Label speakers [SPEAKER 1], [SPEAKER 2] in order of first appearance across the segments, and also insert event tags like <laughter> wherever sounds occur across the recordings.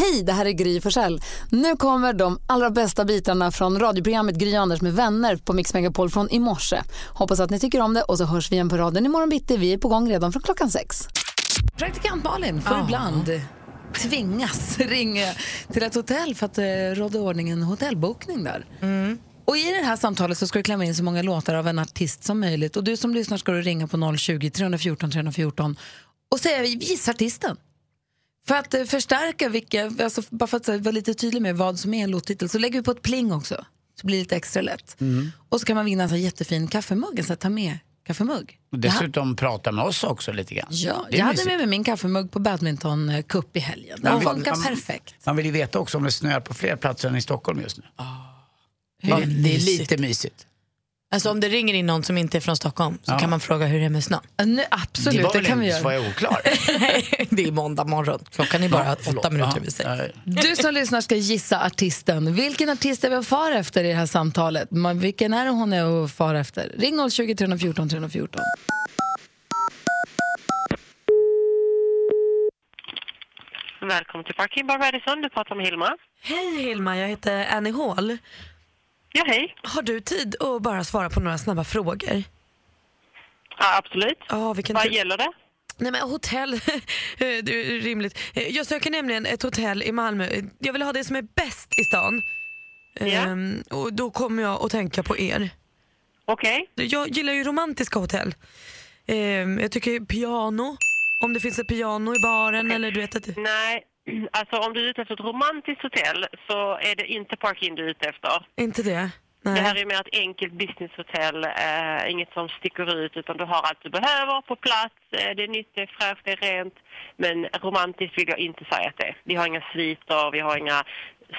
[SPEAKER 1] Hej, det här är Gry Forssell. Nu kommer de allra bästa bitarna från radioprogrammet Gry Anders med vänner på Mix Megapol från i morse. Hoppas att ni tycker om det och så hörs vi igen på raden imorgon bitti. Vi är på gång redan från klockan sex. Praktikant Malin får ibland tvingas ringa till ett hotell för att eh, råda i ordning en hotellbokning där. Och i det här samtalet så ska du klämma in så många låtar av en artist som möjligt. Och du som lyssnar ska du ringa på 020 314 314 och säga gissa artisten. För att eh, förstärka vilka, alltså, bara för att vara lite tydlig med vad som är en låttitel så lägger vi på ett pling också. Så blir det lite extra lätt. Och så kan man vinna en jättefin kaffemugg, en sån ta med kaffemugg.
[SPEAKER 2] Och dessutom prata med oss också lite grann.
[SPEAKER 1] Ja,
[SPEAKER 2] Det
[SPEAKER 1] jag hade med mig min kaffemugg på badminton cup i helgen. Den funkar perfekt.
[SPEAKER 2] Man vill ju veta också om det snöar på fler platser än i Stockholm just nu.
[SPEAKER 3] Hur är det
[SPEAKER 2] det är lite mysigt.
[SPEAKER 3] Alltså om det ringer in någon som inte är från Stockholm så
[SPEAKER 2] Ja.
[SPEAKER 3] kan man fråga hur det är med snön.
[SPEAKER 1] Ja, Nu,
[SPEAKER 2] det
[SPEAKER 1] absolut,
[SPEAKER 2] var
[SPEAKER 1] det,
[SPEAKER 2] väl
[SPEAKER 1] kan vi göra.
[SPEAKER 2] så jag är oklar. <laughs>
[SPEAKER 3] det är måndag morgon. Klockan är bara
[SPEAKER 2] Förlåt.
[SPEAKER 3] åtta minuter
[SPEAKER 2] Ja,
[SPEAKER 3] över sex.
[SPEAKER 2] ja,
[SPEAKER 1] Du som lyssnar ska gissa artisten. Vilken artist är vi att fara efter i det här samtalet? Man, vilken är det hon är att fara efter? Ring 020 314 314.
[SPEAKER 4] Välkommen till Parking Bar Radisson. Du pratar med Hilma.
[SPEAKER 5] Hej Hilma, jag heter Annie Hall.
[SPEAKER 4] Ja, hej.
[SPEAKER 5] Har du tid att bara svara på några snabba frågor?
[SPEAKER 4] Ja, absolut.
[SPEAKER 5] Ja, vilken
[SPEAKER 4] Vad
[SPEAKER 5] tur.
[SPEAKER 4] gäller det?
[SPEAKER 5] Nej men hotell, <laughs> det är rimligt. Eh, Jag söker nämligen ett hotell i Malmö. Jag vill ha det som är bäst i stan.
[SPEAKER 4] Ja.
[SPEAKER 5] Ehm, och då kommer jag att tänka på er.
[SPEAKER 4] Okej.
[SPEAKER 5] Jag gillar ju romantiska hotell. Ehm, jag tycker piano, om det finns ett piano i baren eller du vet att...
[SPEAKER 4] Nej, <clears throat> alltså om du är ute efter ett romantiskt hotell så är det inte Parking du är ute efter.
[SPEAKER 5] Inte det? Nej.
[SPEAKER 4] Det här är mer ett enkelt businesshotell, eh, inget som sticker ut utan du har allt du behöver på plats. Eh, det är nytt, det är fräscht, det är rent. Men romantiskt vill jag inte säga att det är. Vi har inga sviter, vi har inga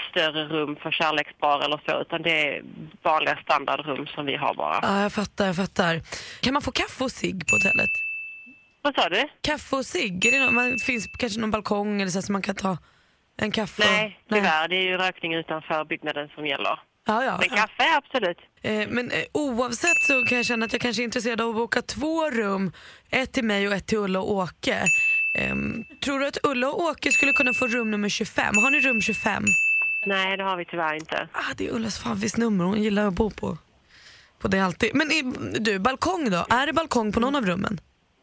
[SPEAKER 4] större rum för kärlekspar eller så utan det är vanliga standardrum som vi har bara.
[SPEAKER 5] Ja, jag fattar, jag fattar. Kan man få kaffe och cigg på hotellet?
[SPEAKER 4] Vad sa du?
[SPEAKER 5] Kaffe och cigg? Är det någon, man, finns kanske någon balkong eller så, så man kan ta en kaffe?
[SPEAKER 4] Nej, tyvärr. Det är ju rökning utanför byggnaden som gäller.
[SPEAKER 5] Ja, ja.
[SPEAKER 4] Men kaffe, absolut.
[SPEAKER 5] Eh, men eh, oavsett så kan jag känna att jag kanske är intresserad av att boka två rum. Ett till mig och ett till Ulla och Åke. Ehm, tror du att Ulla och Åke skulle kunna få rum nummer 25? Har ni rum 25?
[SPEAKER 4] Nej, det har vi tyvärr inte.
[SPEAKER 5] Ah, det är Ullas favoritnummer, hon gillar att bo på, på det alltid. Men i, du, balkong då? Är det balkong på någon av rummen?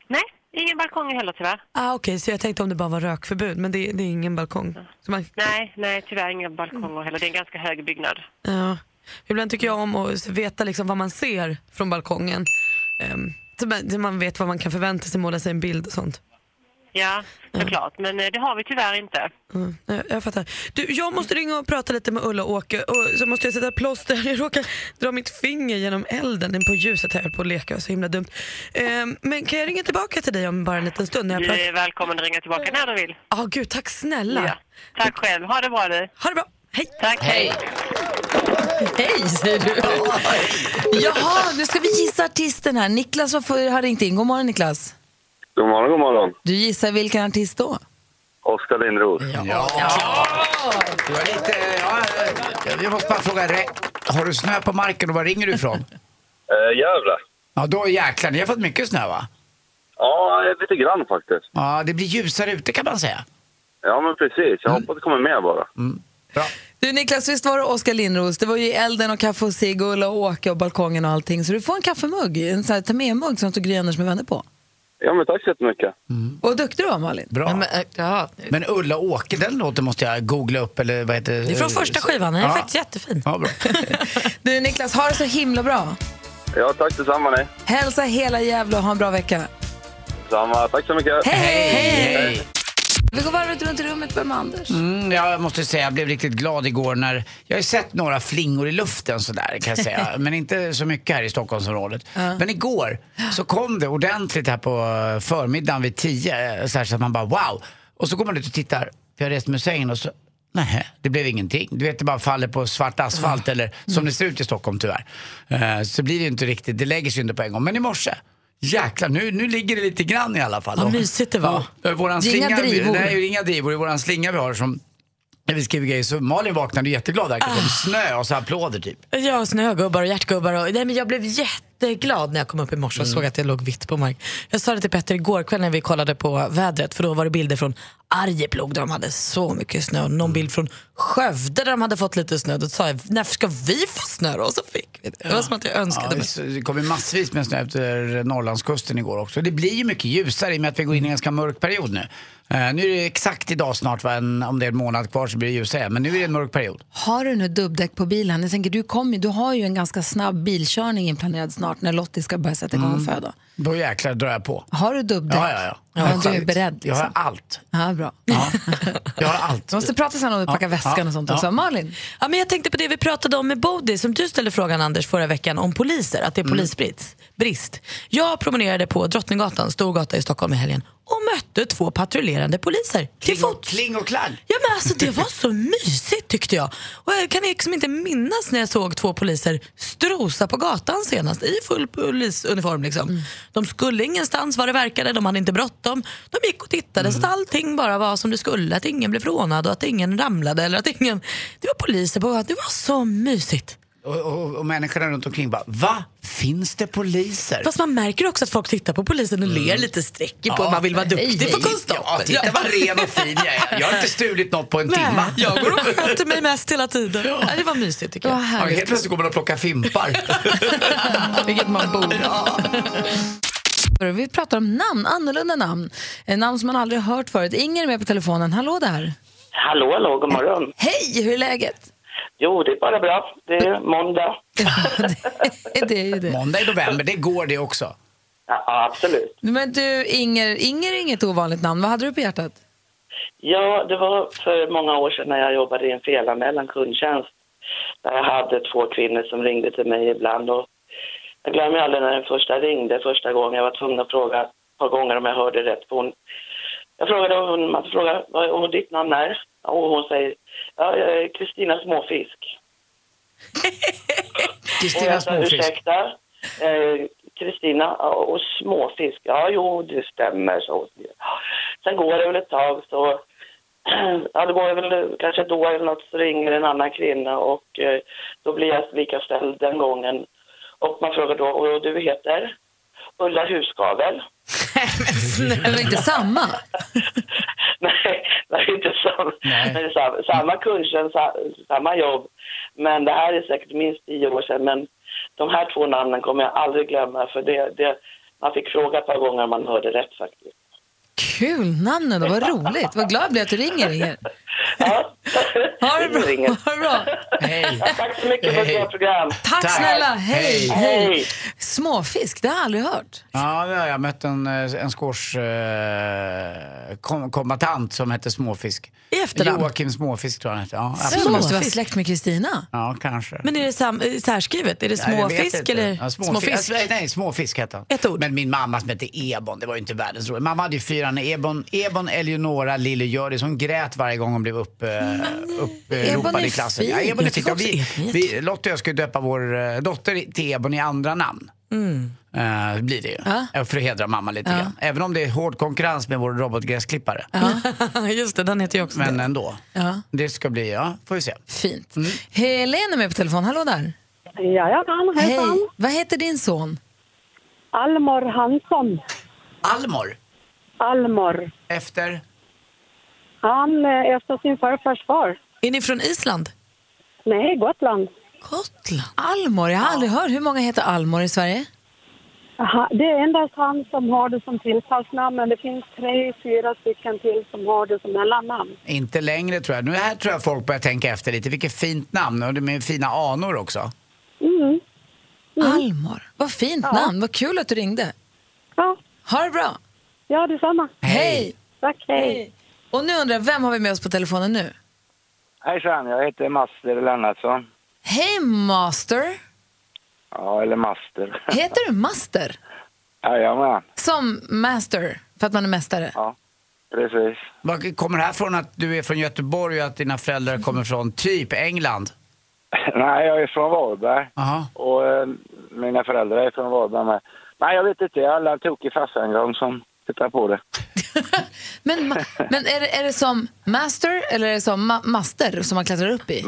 [SPEAKER 4] Nej, ingen balkong heller tyvärr.
[SPEAKER 5] Ah, Okej, så jag tänkte om det bara var rökförbud, men det, det är ingen balkong. Man,
[SPEAKER 4] Nej, nej, tyvärr inga balkonger heller. Det är en ganska hög byggnad.
[SPEAKER 5] Ja. Ibland tycker jag om att veta liksom vad man ser från balkongen. Um, så man vet vad man kan förvänta sig, måla sig en bild och sånt.
[SPEAKER 4] Ja, såklart. Men eh, det har vi tyvärr inte.
[SPEAKER 5] Mm, jag, jag fattar. Du, jag måste ringa och prata lite med Ulla och Åke och så måste jag sätta plåster. <laughs> Jag råkar dra mitt finger genom elden på ljuset här på att leka, så himla dumt. Ehm, men kan jag ringa tillbaka till dig om bara en liten stund? När jag
[SPEAKER 4] Du
[SPEAKER 5] pratar?
[SPEAKER 4] är välkommen att ringa tillbaka när du vill.
[SPEAKER 5] Ah, gud, tack snälla.
[SPEAKER 4] Ja. Tack själv. Ha det bra du.
[SPEAKER 5] Ha det bra. Hej.
[SPEAKER 4] Tack. Hej.
[SPEAKER 1] Hej, säger du. Jaha, nu ska vi gissa artisten här. Niklas har ringt in. God morgon, Niklas.
[SPEAKER 6] God morgon, god morgon.
[SPEAKER 1] Du gissar vilken artist då?
[SPEAKER 6] Oskar Lindros.
[SPEAKER 2] Ja. Du var lite, ja, eh, jag måste bara fråga, har du snö på marken och var ringer du ifrån? <laughs>
[SPEAKER 6] Eh, Gävle.
[SPEAKER 2] Ja, då jäklar, ni har fått mycket snö va?
[SPEAKER 6] Ja, lite grann faktiskt.
[SPEAKER 2] Ja, det blir ljusare ute kan man säga.
[SPEAKER 6] Ja, men precis. Jag hoppas det kommer med bara.
[SPEAKER 2] Bra.
[SPEAKER 1] Du Niklas, visst var det Oskar Lindros? Det var ju elden och kaffe och cigg och Ulla och Åke och balkongen och allting. Så du får en kaffemugg, en sån här ta med-mugg som står Gry Anders med vänner på.
[SPEAKER 6] Ja, men tack så jättemycket.
[SPEAKER 1] Och duktig du var Malin.
[SPEAKER 2] Bra. Men,
[SPEAKER 3] men, äh, ja,
[SPEAKER 2] Ulla Åke, den låten måste jag googla upp eller vad heter
[SPEAKER 3] det är från första skivan, den är
[SPEAKER 2] Ja.
[SPEAKER 3] faktiskt jättefin.
[SPEAKER 2] Ja, bra. <laughs>
[SPEAKER 1] Du Niklas, ha det så himla bra.
[SPEAKER 6] Ja, tack detsamma.
[SPEAKER 1] Hälsa hela Gävle och ha en bra vecka.
[SPEAKER 6] Samma. Tack så mycket.
[SPEAKER 1] Hej!
[SPEAKER 2] Hej!
[SPEAKER 1] Vi går varvet runt i rummet med Anders.
[SPEAKER 2] Mm, jag måste säga, jag blev riktigt glad igår när jag har sett några flingor i luften sådär kan jag säga. <laughs> men inte så mycket här i Stockholmsområdet. Men igår så kom det ordentligt här på förmiddagen vid tio. Så, här, så att man bara wow. Och så går man ut och tittar. För jag reste med sängen och så Nej, det blev ingenting. Du vet, det bara faller på svart asfalt eller som det ser ut i Stockholm tyvärr. Eh, så blir det ju inte riktigt, det lägger sig inte på en gång. Men i morse, jäklar, nu, nu ligger det lite grann i alla fall.
[SPEAKER 3] Vad mysigt det var.
[SPEAKER 2] Ja, våran
[SPEAKER 1] Det är inga drivor.
[SPEAKER 2] Nej, det är inga drivor. Det är våran slinga vi har som när vi skriver grejer. Så Malin vaknade jätteglad, verkar som snö och så applåder typ.
[SPEAKER 3] Ja, snögubbar och hjärtgubbar. Och, nej, men jag blev jätteglad när jag kom upp i morse och såg att det låg vitt på mark. Jag sa det till Petter igår kväll när vi kollade på vädret för då var det bilder från
[SPEAKER 5] Arjeplog där de hade så mycket snö. Någon bild från Skövde där de hade fått lite snö. Då sa jag, när ska vi få snö då? Och så fick vi det. Det var som att jag
[SPEAKER 2] Ja,
[SPEAKER 5] önskade mig.
[SPEAKER 2] det kom ju massvis med snö efter Norrlandskusten igår också. Det blir ju mycket ljusare i och med att vi går in i en ganska mörk period nu. Eh, nu är det exakt idag snart, va? En, om det är en månad kvar så blir det ljusare. Men nu är det en mörk period.
[SPEAKER 1] Har du nu dubbdäck på bilen? Jag tänker, du, kom, ju- du har ju en ganska snabb bilkörning inplanerad snart när Lottie ska börja sätta igång och föda.
[SPEAKER 2] Då jäklar drar jag på.
[SPEAKER 1] Har du dubbdäck?
[SPEAKER 2] Ja, ja, ja.
[SPEAKER 1] Ja, du är beredd
[SPEAKER 2] Jag har
[SPEAKER 1] liksom.
[SPEAKER 2] allt.
[SPEAKER 1] Ja, bra.
[SPEAKER 2] Ja. Jag har allt.
[SPEAKER 1] Vi måste prata sen om att packa
[SPEAKER 2] Ja,
[SPEAKER 1] väskan
[SPEAKER 2] ja,
[SPEAKER 1] och sånt
[SPEAKER 2] ja.
[SPEAKER 1] också. Malin?
[SPEAKER 5] Ja, men jag tänkte på det vi pratade om med Bodil, som du ställde frågan Anders förra veckan om poliser, att det är polisbrist. Brist. Jag promenerade på Drottninggatan, stor gata i Stockholm i helgen och mötte två patrullerande poliser till
[SPEAKER 2] Kling och,
[SPEAKER 5] fots.
[SPEAKER 2] kling och klang.
[SPEAKER 5] Ja men alltså det var så <laughs> mysigt tyckte jag. Och jag kan liksom inte minnas när jag såg två poliser strosa på gatan senast i full polisuniform. Liksom. De skulle ingenstans vad det verkade, de hade inte bråttom. De gick och tittade så att allting bara var som det skulle. Att ingen blev rånad och att ingen ramlade. Eller att ingen... Det var poliser på gatan, det var så mysigt.
[SPEAKER 2] Och, och, och människorna runt omkring bara, va? Finns det poliser?
[SPEAKER 5] Fast man märker också att folk tittar på polisen och ler lite streckigt på
[SPEAKER 2] Ja,
[SPEAKER 5] man vill vara duktig
[SPEAKER 1] hej.
[SPEAKER 5] på konstapeln.
[SPEAKER 2] Ja, titta vad ren och fin jag är. Jag har inte stulit något på en
[SPEAKER 5] Nej,
[SPEAKER 2] timme.
[SPEAKER 5] jag går och sköter mig mest hela tiden. Ja, det var mysigt tycker jag.
[SPEAKER 2] Ja, helt plötsligt går man och plockar fimpar. <laughs>
[SPEAKER 1] Vilket man borde. Vi pratar om namn, annorlunda namn. Namn som man aldrig har hört förut. Inger är med på telefonen. Hallå där.
[SPEAKER 7] Hallå, hallå, god morgon.
[SPEAKER 1] Hej, hur är läget?
[SPEAKER 7] Jo, det är bara bra. Det är måndag. <laughs>
[SPEAKER 1] det, det är ju det.
[SPEAKER 2] Måndag i november, det går det också.
[SPEAKER 7] Ja, ja, absolut.
[SPEAKER 1] Men du, Inger, Inger är inget ovanligt namn. Vad hade du på hjärtat?
[SPEAKER 7] Ja, det var för många år sedan när jag jobbade i en felanmälan kundtjänst. Där jag hade två kvinnor som ringde till mig ibland. Och jag glömmer aldrig när den första ringde första gången. Jag var tvungen att fråga ett par gånger om jag hörde rätt. För hon, jag frågade hon, man frågade vad ditt namn är. Och hon säger, ja, jag är Kristina Småfisk. <laughs> Och
[SPEAKER 2] Kristina Småfisk.
[SPEAKER 7] ursäkta, eh, Kristina, ja, och småfisk, ja jo det stämmer så. Sen går det väl ett tag så, <clears throat> ja det går väl kanske ett år eller något så ringer en annan kvinna och eh, då blir jag lika ställd den gången. Och man frågar då, och du heter? Ulla Husgavel.
[SPEAKER 1] Det var inte samma.
[SPEAKER 7] Nej, det är inte samma, <laughs>
[SPEAKER 2] Nej.
[SPEAKER 7] det är samma, samma sa- samma jobb. Men det här är säkert minst tio år sedan. Men de här två namnen kommer jag aldrig glömma. För det, det, man fick fråga ett par gånger om man hörde rätt faktiskt.
[SPEAKER 1] Kul namnen då, vad roligt. Vad glad jag blir att du ringer, Inger.
[SPEAKER 7] Ja,
[SPEAKER 1] Ha det bra. Ha det bra.
[SPEAKER 2] Hej.
[SPEAKER 7] Ja, tack så mycket för ett bra program.
[SPEAKER 1] Tack,
[SPEAKER 2] Tack.
[SPEAKER 1] snälla. Hej.
[SPEAKER 2] Hej.
[SPEAKER 7] Hej.
[SPEAKER 1] Småfisk, det har jag aldrig hört.
[SPEAKER 2] Ja, det har jag mött en, eh, en skårs eh, kom, kombatant som hette Småfisk.
[SPEAKER 5] I efternamn?
[SPEAKER 2] Joakim Småfisk tror jag han hette. Ja, absolut.
[SPEAKER 1] måste vara släkt med Kristina.
[SPEAKER 2] Ja, kanske.
[SPEAKER 5] Men är det sam- eh, särskrivet? Är det
[SPEAKER 2] Ja,
[SPEAKER 5] småfisk
[SPEAKER 2] inte.
[SPEAKER 5] eller
[SPEAKER 2] ja, småfisk?
[SPEAKER 5] småfisk?
[SPEAKER 2] Alltså, nej, småfisk hette han.
[SPEAKER 5] Ett ord.
[SPEAKER 2] Men min mamma som hette Ebon, det var ju inte världens roligt. Mamma hade ju fyra, Ebon, Ebon, Ebon Eleonora, Lille Hjördis. Hon grät varje gång hon blev upp, eh, uppropad
[SPEAKER 1] är
[SPEAKER 2] i klassen.
[SPEAKER 1] fin.
[SPEAKER 2] Ja, Ebon är fint. Ja,
[SPEAKER 5] också
[SPEAKER 2] vi, vi, Lotta och jag ska döpa vår eh, dotter till Ebon i andra namn. Eh, blir det ju.
[SPEAKER 1] Ja.
[SPEAKER 2] Eh, För att hedra mamma lite grann. Även om det är hård konkurrens med vår robotgräsklippare. <laughs>
[SPEAKER 5] Just det, den heter ju också
[SPEAKER 2] Men
[SPEAKER 5] det.
[SPEAKER 2] ändå.
[SPEAKER 1] Ja.
[SPEAKER 2] Det ska bli, ja, får vi se.
[SPEAKER 1] Fint. Helene är med på telefon. Hallå där.
[SPEAKER 8] Jajamän,
[SPEAKER 1] Hej.
[SPEAKER 8] hejsan.
[SPEAKER 1] Vad heter din son?
[SPEAKER 8] Almor Hansson.
[SPEAKER 2] Almor,
[SPEAKER 8] Almor.
[SPEAKER 2] efter?
[SPEAKER 8] Han är efter sin farfars far.
[SPEAKER 5] Är ni från Island?
[SPEAKER 8] Nej, Gotland.
[SPEAKER 5] Gotland?
[SPEAKER 1] Almor. Jag har aldrig hört. Hur många heter Almor i Sverige?
[SPEAKER 8] Aha, Det är endast han som har det som tilltalsnamn, men det finns tre, fyra stycken till som har det som mellannamn.
[SPEAKER 2] Inte längre tror jag. Nu här tror jag folk börjar tänka efter lite. Vilket fint namn och det med fina anor också.
[SPEAKER 8] Mm.
[SPEAKER 1] Almor. Vad fint namn. Vad kul att du ringde.
[SPEAKER 8] Ja,
[SPEAKER 1] Ha det bra.
[SPEAKER 8] Ja detsamma.
[SPEAKER 1] Hej.
[SPEAKER 8] Tack, hej.
[SPEAKER 1] Och nu undrar jag, vem har vi med oss på telefonen nu?
[SPEAKER 9] Hejsan, jag heter Master Lennartsson.
[SPEAKER 1] Hej Master.
[SPEAKER 9] Ja, eller Master. <laughs>
[SPEAKER 1] Heter du Master?
[SPEAKER 9] Jajamän,
[SPEAKER 1] Som Master, för att man är mästare?
[SPEAKER 9] ja. Precis.
[SPEAKER 2] Vad kommer det här från att du är från Göteborg och att dina föräldrar kommer från typ England? <laughs>
[SPEAKER 9] Nej, jag är från Varberg
[SPEAKER 2] Aha.
[SPEAKER 9] och eh, mina föräldrar är från Varberg med. Nej, jag vet inte. Jag har en tokig farsa en gång som tittar på det. <laughs>
[SPEAKER 1] Men, men är, det, är det som Master eller är det som ma- Master som man klättrar upp i?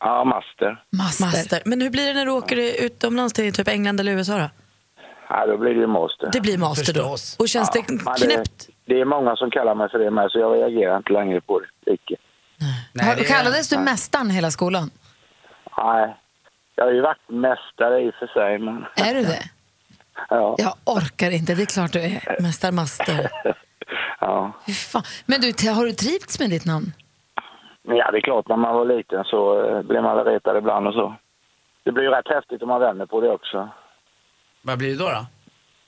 [SPEAKER 9] Ja, Master.
[SPEAKER 1] Master.
[SPEAKER 5] Master. Men hur blir det när du åker utomlands till typ England eller USA då?
[SPEAKER 9] Ja, då blir det Master.
[SPEAKER 5] Det blir master då.
[SPEAKER 2] Förstås.
[SPEAKER 5] Och känns
[SPEAKER 9] Ja,
[SPEAKER 5] det
[SPEAKER 9] men det-
[SPEAKER 5] knäppt
[SPEAKER 9] det är många som kallar mig för det med, så jag reagerar inte längre på det. Icke.
[SPEAKER 2] Nej,
[SPEAKER 1] Har- Kallades du mästaren hela skolan?
[SPEAKER 9] Nej, jag har ju varit mästare i och för sig, men
[SPEAKER 1] Är du det? <laughs>
[SPEAKER 9] ja.
[SPEAKER 1] Jag orkar inte, det är klart du är mästarmaster. <laughs>
[SPEAKER 9] ja.
[SPEAKER 1] Fy fan. Men du, har du trivts med ditt namn?
[SPEAKER 9] Ja, det är klart, när man var liten så eh, blev man väl retad ibland och så. Det blir ju rätt häftigt om man vänder på det också.
[SPEAKER 2] Vad blir det då? då?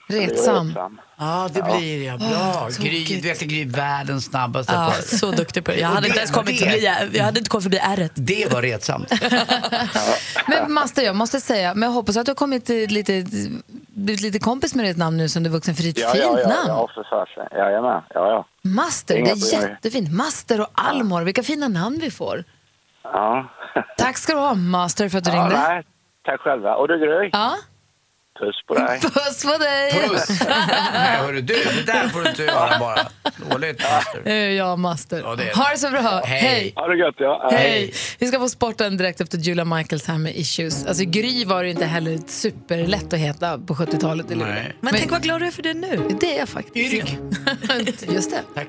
[SPEAKER 9] Det
[SPEAKER 1] Retsam.
[SPEAKER 9] retsam.
[SPEAKER 2] Ja, det blir jag. Bra.
[SPEAKER 1] Ah,
[SPEAKER 2] Gry, du vet Gry är världens snabbaste
[SPEAKER 5] Ja,
[SPEAKER 2] på det.
[SPEAKER 5] så duktig på det. Jag hade inte ens kommit
[SPEAKER 2] det-
[SPEAKER 5] förbi, jag hade inte kommit förbi ärret.
[SPEAKER 2] Det var retsamt. <laughs>
[SPEAKER 1] Men Master, jag måste säga, men jag hoppas att du har kommit lite, blivit lite kompis med ditt namn nu som du är vuxen, för det är ett
[SPEAKER 9] Ja,
[SPEAKER 1] fint
[SPEAKER 9] ja, ja,
[SPEAKER 1] namn.
[SPEAKER 9] ja, för fasen. Jajamän, ja, ja.
[SPEAKER 1] Master, det
[SPEAKER 9] Inga
[SPEAKER 1] är
[SPEAKER 9] problem.
[SPEAKER 1] jättefint. Master och Almor, vilka fina namn vi får.
[SPEAKER 9] Ja.
[SPEAKER 1] Tack ska du ha, Master, för att du
[SPEAKER 9] ja,
[SPEAKER 1] ringde.
[SPEAKER 9] nej, tack själva. Och du Gry,
[SPEAKER 1] Ja.
[SPEAKER 9] Puss på dig.
[SPEAKER 1] Puss på dig!
[SPEAKER 2] Puss! Nej, hörru du, det där får du inte göra bara. Dåligt, master.
[SPEAKER 1] Det är jag, Master.
[SPEAKER 2] Ja, det är det.
[SPEAKER 1] Ha det så bra.
[SPEAKER 2] Hej.
[SPEAKER 1] Hej.
[SPEAKER 9] Ha det gött, ja.
[SPEAKER 1] Hej! Vi ska få sporten direkt efter Julia Michaels här med Issues. Alltså Gry var det ju inte heller superlätt att heta på 70-talet. Eller?
[SPEAKER 2] Nej.
[SPEAKER 5] Men, tänk vad glad du är för det nu.
[SPEAKER 1] Det är jag faktiskt.
[SPEAKER 2] Erik. <laughs>
[SPEAKER 1] Just det.
[SPEAKER 2] Tack.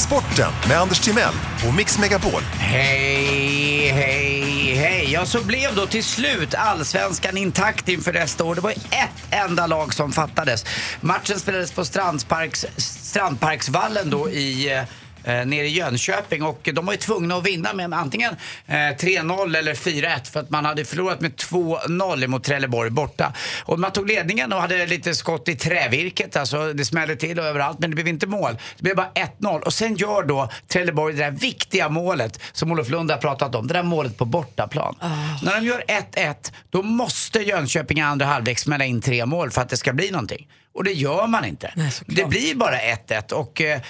[SPEAKER 10] Sporten med Anders Timell och Mix Megapol.
[SPEAKER 2] Hej, hej, hej. Ja, så blev då till slut allsvenskan intakt inför nästa år. Det var ett enda lag som fattades. Matchen spelades på Strandparks, Strandparksvallen då i eh, eh, nere i Jönköping och de var ju tvungna att vinna med antingen eh, 3-0 eller 4-1 för att man hade förlorat med 2-0 mot Trelleborg borta. Och man tog ledningen och hade lite skott i trävirket, alltså det smällde till och överallt men det blev inte mål. Det blev bara 1-0 och sen gör då Trelleborg det där viktiga målet som Olof Lund har pratat om, det där målet på bortaplan. När de gör 1-1 då måste Jönköping i andra halvlek smälla in tre mål för att det ska bli någonting. Och det gör man inte. det blir bara 1-1 och eh,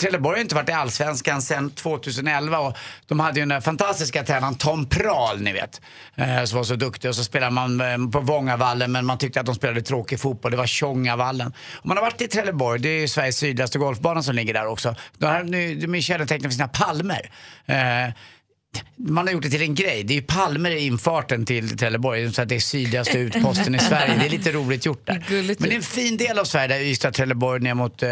[SPEAKER 2] Trelleborg har inte varit i Allsvenskan sedan 2011 och de hade ju den där fantastiska tränaren Tom Prahl, ni vet, eh, som var så duktig och så spelade man eh, på Vångavallen men man tyckte att de spelade tråkig fotboll, det var Tjongavallen. Och man har varit i Trelleborg, det är ju Sveriges sydligaste golfbana som ligger där också. De, här, de är kännetecknade för sina palmer. Eh, man har gjort det till en grej. Det är ju palmer i infarten till Trelleborg, så att det är sydligaste utposten i Sverige. Det är lite roligt gjort där.
[SPEAKER 1] Gulligt
[SPEAKER 2] Men det är en fin del av Sverige, där Ystad, Trelleborg ner mot eh,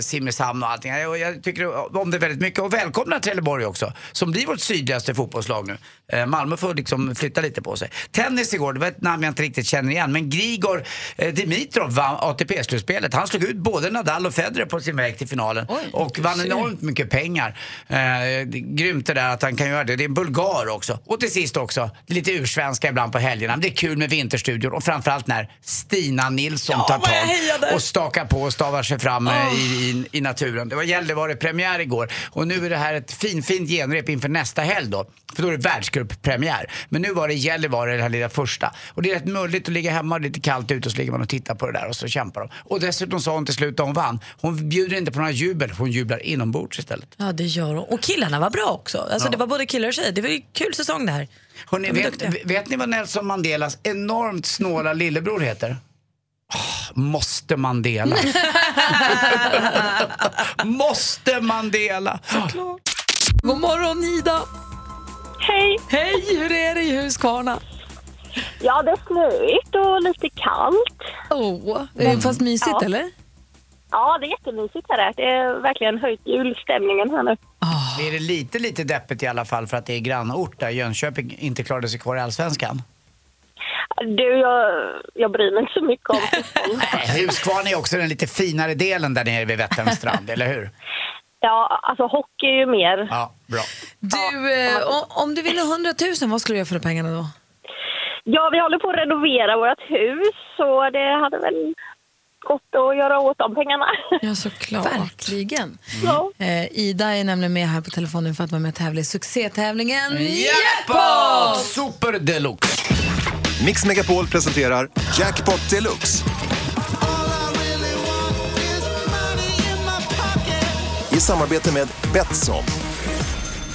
[SPEAKER 2] Simrishamn och allting. Jag, jag tycker om det väldigt mycket och välkomnar Trelleborg också, som blir vårt sydligaste fotbollslag nu. Eh, Malmö får liksom flytta lite på sig. Tennis igår, det var ett namn jag inte riktigt känner igen, men Grigor eh, Dimitrov vann ATP-slutspelet. Han slog ut både Nadal och Federer på sin väg till finalen och vann enormt mycket pengar. Eh, grymt det där att han kan göra det. Det är en bulgar också. Och till sist också, lite ursvenska ibland på helgerna. Det är kul med Vinterstudion och framförallt när Stina Nilsson tar
[SPEAKER 5] vad jag
[SPEAKER 2] tag och stakar på och stavar sig fram eh, i, i, i naturen. Det var Gällivare-premiär igår och nu är det här ett fin, fint genrep inför nästa helg då. För då är det världscuppremiär. Men nu var det Gällivare, det här lilla första. Och det är rätt mulligt att ligga hemma, lite kallt ute och så ligger man och tittar på det där och så kämpar de. Och dessutom sa hon till slut när hon vann, hon bjuder inte på några jubel, hon jublar inombords istället.
[SPEAKER 5] Ja, det gör hon. Och killarna var bra också. Alltså, Det var både killar och tjejer. Det var ju en kul säsong det här.
[SPEAKER 2] Hörrni,
[SPEAKER 5] De
[SPEAKER 2] vet, vet ni vad Nelson Mandelas enormt snåla lillebror heter? Ah, måste Mandela. <laughs> måste Mandela.
[SPEAKER 1] God morgon Ida!
[SPEAKER 8] Hej!
[SPEAKER 1] Hej, hur är det i Huskvarna?
[SPEAKER 8] Ja, det är snöigt och lite kallt.
[SPEAKER 1] Oh, fast mysigt
[SPEAKER 8] Ja.
[SPEAKER 1] eller?
[SPEAKER 8] Ja, det är jättemysigt här. Det är verkligen höjt julstämningen här nu.
[SPEAKER 2] Det är det lite, lite deppigt i alla fall för att det är grannort där Jönköping inte klarade sig kvar i Allsvenskan.
[SPEAKER 8] Du, jag, jag bryr mig inte så mycket om fotboll. <laughs>
[SPEAKER 2] Huskvarna är också den lite finare delen där nere vid Vätterns <laughs> strand, eller hur?
[SPEAKER 8] Ja, alltså hockey är ju mer.
[SPEAKER 2] Ja, bra.
[SPEAKER 1] Du, eh, om, om du vinner 100 000, vad skulle du göra för de pengarna då?
[SPEAKER 8] Ja, vi håller på att renovera vårt hus så det hade väl gått att göra åt de pengarna.
[SPEAKER 1] Ja, såklart. Verkligen.
[SPEAKER 8] Ja.
[SPEAKER 1] Eh, Ida är nämligen med här på telefonen för att vara med och tävla i succétävlingen
[SPEAKER 2] Jackpot! Super deluxe!
[SPEAKER 10] Mix Megapol presenterar Jackpot Deluxe. I samarbete med Betsson.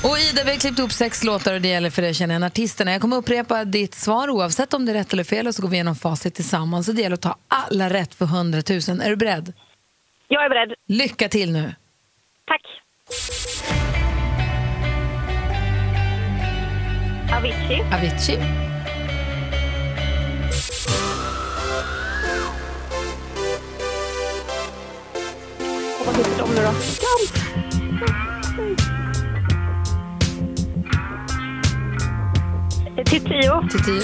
[SPEAKER 1] Och Ida, vi har klippt ihop sex låtar och det gäller för dig att känna igen artisterna. Jag kommer upprepa ditt svar oavsett om det är rätt eller fel och så går vi igenom facit tillsammans. Så det gäller att ta alla rätt för 100 000. Är du beredd?
[SPEAKER 8] Jag är beredd.
[SPEAKER 1] Lycka till nu.
[SPEAKER 8] Tack. Avicii.
[SPEAKER 1] Avicii.
[SPEAKER 8] Vad heter de nu då? Till tio.
[SPEAKER 1] Till tio.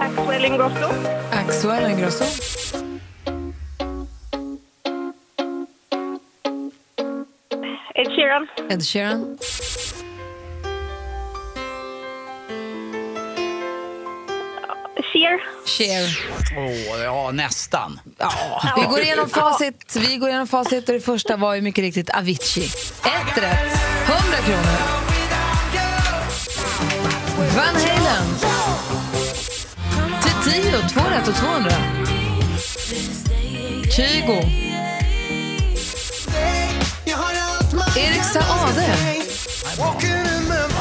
[SPEAKER 8] Axel Ingrosso.
[SPEAKER 1] Axel Ingrosso.
[SPEAKER 8] Ed Sheeran.
[SPEAKER 1] Ed Sheeran.
[SPEAKER 8] Cher.
[SPEAKER 2] Åh, ja nästan.
[SPEAKER 1] Ja. Vi går igenom facit. Vi går igenom facit och det första var ju mycket riktigt Avicii. Ett rätt, 100 kronor. Van Halen. Till 10, två rätt och 200. Kygo. Erik Saade.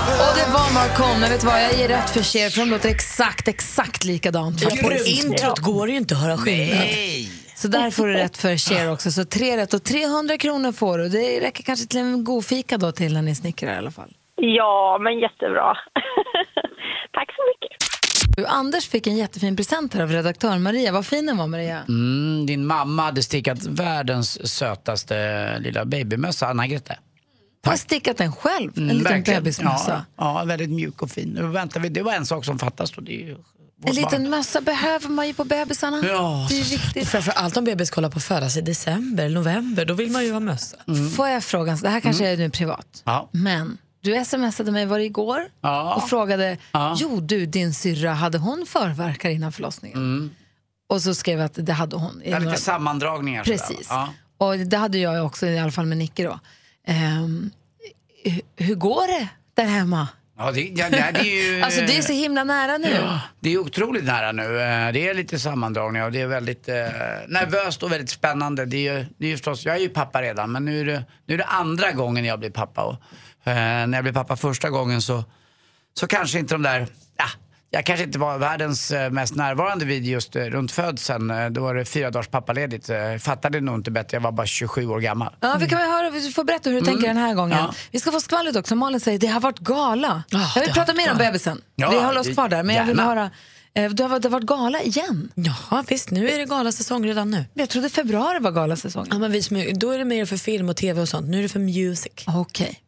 [SPEAKER 1] Och det var Marcon. Men vet du vad, jag ger rätt för Cher för de låter exakt, exakt likadant.
[SPEAKER 5] Ja, på introt går det ju inte att höra skillnad.
[SPEAKER 1] Så där får du rätt för Cher också. Så tre rätt och 300 kronor får du. Det räcker kanske till en god fika då till när ni snickrar i alla fall.
[SPEAKER 8] Ja, men jättebra. <laughs> Tack så mycket.
[SPEAKER 1] Anders fick en jättefin present här av redaktör Maria. Vad fin den var Maria.
[SPEAKER 2] Mm, din mamma hade stickat världens sötaste lilla babymössa, Anna-Grete.
[SPEAKER 1] Har stickat den själv? En
[SPEAKER 2] Mm,
[SPEAKER 1] liten bebismössa.
[SPEAKER 2] Ja, ja, väldigt mjuk och fin. Nu väntar vi. Det var en sak som fattas då. Det är ju vårt
[SPEAKER 1] En liten
[SPEAKER 2] barn.
[SPEAKER 1] mössa behöver man ju på bebisarna.
[SPEAKER 2] Ja,
[SPEAKER 1] det är viktigt.
[SPEAKER 5] Framför allt om bebis kollar på födas i december, november, då vill man ju ha mössa.
[SPEAKER 1] Får jag fråga, det här kanske är nu privat,
[SPEAKER 2] Ja.
[SPEAKER 1] men du smsade mig, var det igår?
[SPEAKER 2] Ja.
[SPEAKER 1] Och frågade,
[SPEAKER 2] Ja.
[SPEAKER 1] jo du, din syrra, hade hon förverkar innan förlossningen? Och så skrev jag att det hade hon.
[SPEAKER 2] Det är lite sammandragningar. sådär, va?
[SPEAKER 1] Precis.
[SPEAKER 2] Ja.
[SPEAKER 1] Och det hade jag också, i alla fall med Nicke då. Hu- hur går det där hemma?
[SPEAKER 2] Ja, det, ja, det, är ju... <laughs>
[SPEAKER 1] Alltså det är så himla nära nu.
[SPEAKER 2] Ja, det är otroligt nära nu. Eh, Det är lite sammandragningar och det är väldigt eh, nervöst och väldigt spännande. Det är ju, det är ju förstås, jag är ju pappa redan men nu är det, nu är det andra gången jag blir pappa. Och, eh, när jag blev pappa första gången så, så kanske inte de där, jag kanske inte var världens eh, mest närvarande vid just eh, runt födseln. Eh, Då var det fyra dagars pappaledigt. Fattade nog inte bättre, jag var bara 27 år gammal.
[SPEAKER 1] Ja, vi kan väl höra, du får berätta hur du tänker den här gången.
[SPEAKER 2] Ja.
[SPEAKER 1] Vi ska få skvallret också. Malin säger det har varit gala. jag vill prata mer om bebisen.
[SPEAKER 2] Ja,
[SPEAKER 1] vi håller oss kvar där, men jag vill
[SPEAKER 2] gärna.
[SPEAKER 1] höra. Det, har, varit- det har varit gala igen.
[SPEAKER 5] Ja, visst, nu är det galasäsong redan nu.
[SPEAKER 1] Jag trodde februari var galasäsongen.
[SPEAKER 5] Ja, men vi är, då är det mer för film och tv och sånt, nu är det för music.
[SPEAKER 1] Okej.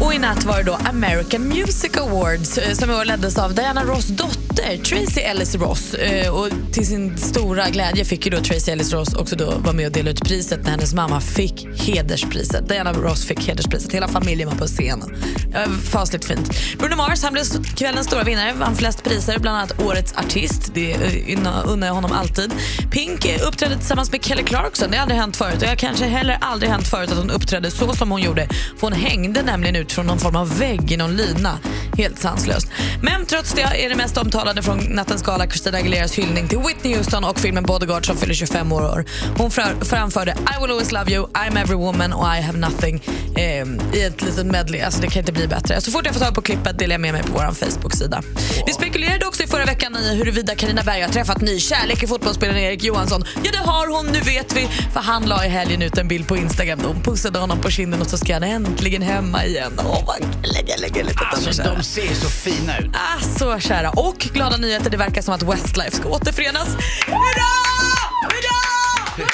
[SPEAKER 5] Och i natt var det då American Music Awards eh, som i år leddes av Diana Ross dotter, Tracy Ellis Ross. Eh, Och till sin stora glädje fick ju då Tracy Ellis Ross också då vara med och dela ut priset när hennes mamma fick hederspriset. Diana Ross fick hederspriset. Hela familjen var på scenen. Eh, Fasligt fint. Bruno Mars han blev kvällens stora vinnare, vann flest priser, bland annat Årets artist. Det eh, unnar jag honom alltid. Pink eh, uppträdde tillsammans med Kelly Clarkson. Det har aldrig hänt förut. Och jag har kanske heller aldrig hänt förut att hon uppträdde så som hon gjorde. För hon hängde nämligen ut från någon form av vägg i någon lina. Helt sanslöst. Men trots det är det mest omtalade från nattens gala Christina Aguileras hyllning till Whitney Houston och filmen Bodyguard som fyller 25 år. Hon fram- framförde I will always love you, I'm every woman och I have nothing eh, i ett litet medley. Alltså det kan inte bli bättre. Så fort jag får tag på klippet delar jag med mig på vår Facebook-sida. Vi spekulerade också i förra veckan i huruvida Carina Berg har träffat ny kärlek i fotbollsspelaren Erik Johansson. Ja det har hon, nu vet vi. För han la i helgen ut en bild på Instagram där hon pussade honom på kinden och så ska han äntligen hemma igen. Åh vad gulligt, gulligt att de är
[SPEAKER 2] Alltså de ser så fina ut.
[SPEAKER 5] Ah, så kära. Och glada nyheter, det verkar som att Westlife ska återförenas. Hurra! Hurra! Gud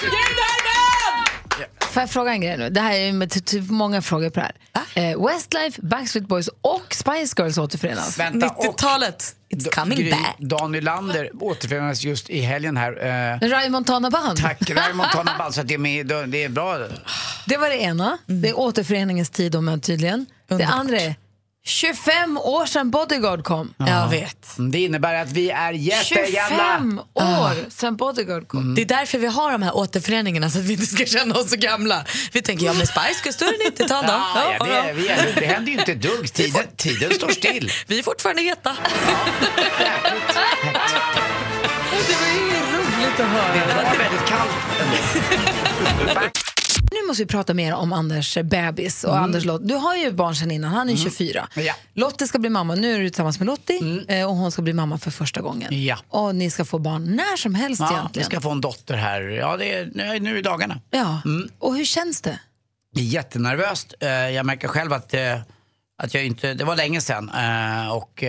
[SPEAKER 1] Får jag fråga en grej nu? Det här är med ty- ty- många frågor på det här. Eh, Westlife, Backstreet Boys och Spice Girls återförenas.
[SPEAKER 2] Vänta, och
[SPEAKER 5] 90-talet, it's coming
[SPEAKER 2] Gry,
[SPEAKER 5] back.
[SPEAKER 2] Dan Nylander återförenades just i helgen här. Eh,
[SPEAKER 1] Ray Montana Band.
[SPEAKER 2] tack, Raymond <laughs> Montana Band, så att det är, med, det är bra.
[SPEAKER 1] Det var det ena. Det är återföreningens tid men tydligen. Det andra är 25 år sedan Bodyguard kom.
[SPEAKER 5] Jag vet.
[SPEAKER 2] Det innebär att vi är jättegamla.
[SPEAKER 1] 25 år sedan Bodyguard kom.
[SPEAKER 5] Det är därför vi har de här återföreningarna, så att vi inte ska känna oss så gamla. Vi tänker, ja men Spice Girls, då är det 90-tal då. <laughs>
[SPEAKER 2] Ja, ja, det,
[SPEAKER 5] ja.
[SPEAKER 2] är, vi är, det händer ju inte dugg. Tiden, tiden står still. <laughs>
[SPEAKER 5] Vi är fortfarande heta.
[SPEAKER 1] Det var ju roligt att höra.
[SPEAKER 2] Det var väldigt kallt. <laughs>
[SPEAKER 1] Nu måste vi prata mer om Anders bebis och Anders Lott. Du har ju barn sedan innan, han är 24.
[SPEAKER 2] Ja.
[SPEAKER 1] Lottie ska bli mamma, nu är du tillsammans med Lottie eh, och hon ska bli mamma för första gången.
[SPEAKER 2] Ja.
[SPEAKER 1] Och ni ska få barn när som helst
[SPEAKER 2] Ja, vi
[SPEAKER 1] egentligen.
[SPEAKER 2] ska få en dotter här. Ja, det är nu, i dagarna.
[SPEAKER 1] Ja. Och hur känns det?
[SPEAKER 2] Det är jättenervöst. Eh, Jag märker själv att, eh, att jag inte, det var länge sedan. Och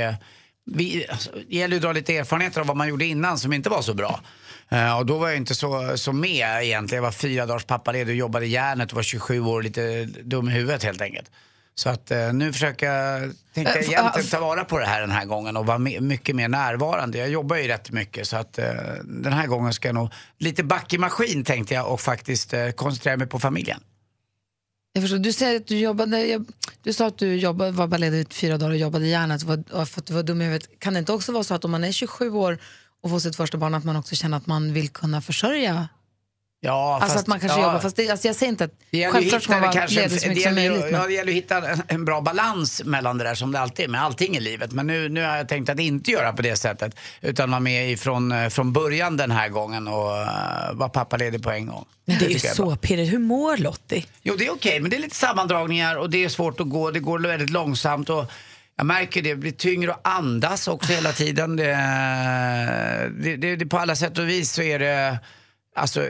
[SPEAKER 2] vi, alltså, det gäller ju att dra lite erfarenheter av vad man gjorde innan som inte var så bra. Eh, och då var jag inte så, så med egentligen. Jag var fyra dagars pappaledig och jobbade i järnet och var 27 år lite dum i huvudet helt enkelt. Så att eh, nu försöker jag, tänkte jag
[SPEAKER 1] Eh,
[SPEAKER 2] egentligen ta vara på det här den här gången och vara me- mycket mer närvarande. Jag jobbar ju rätt mycket så att eh, den här gången ska jag nog lite back i maskin tänkte jag och faktiskt koncentrera mig på familjen.
[SPEAKER 1] Jag förstår, du, säger att du, jobbade, du sa att du jobbade, var bara ledig fyra dagar och jobbade i järnet och och för att du var dum i huvudet. Kan det inte också vara så att om man är 27 år och får sitt första barn att man också känner att man vill kunna försörja?
[SPEAKER 2] Ja,
[SPEAKER 1] alltså
[SPEAKER 2] fast-
[SPEAKER 1] att man kanske
[SPEAKER 2] ja.
[SPEAKER 1] jobbar, fast det, alltså jag säger inte att
[SPEAKER 2] Det gäller
[SPEAKER 1] självklart ska man vara
[SPEAKER 2] kanske
[SPEAKER 1] ledig så
[SPEAKER 2] en- det
[SPEAKER 1] mycket som möjligt.
[SPEAKER 2] Ja,
[SPEAKER 1] Men,
[SPEAKER 2] det gäller att hitta en, en bra balans mellan det där som det alltid är med allting i livet. Men nu, nu har jag tänkt att inte göra på det sättet. Utan vara med ifrån, eh, från början den här gången och uh, vara pappaledig på en gång.
[SPEAKER 5] Men det är ju så pirrigt. Hur mår Lottie?
[SPEAKER 2] Jo, det är okej, men det är lite sammandragningar och det är svårt att gå. Det går väldigt långsamt och jag märker det, det blir tyngre att andas också hela tiden. Det, det, det, det, på alla sätt och vis så är det Alltså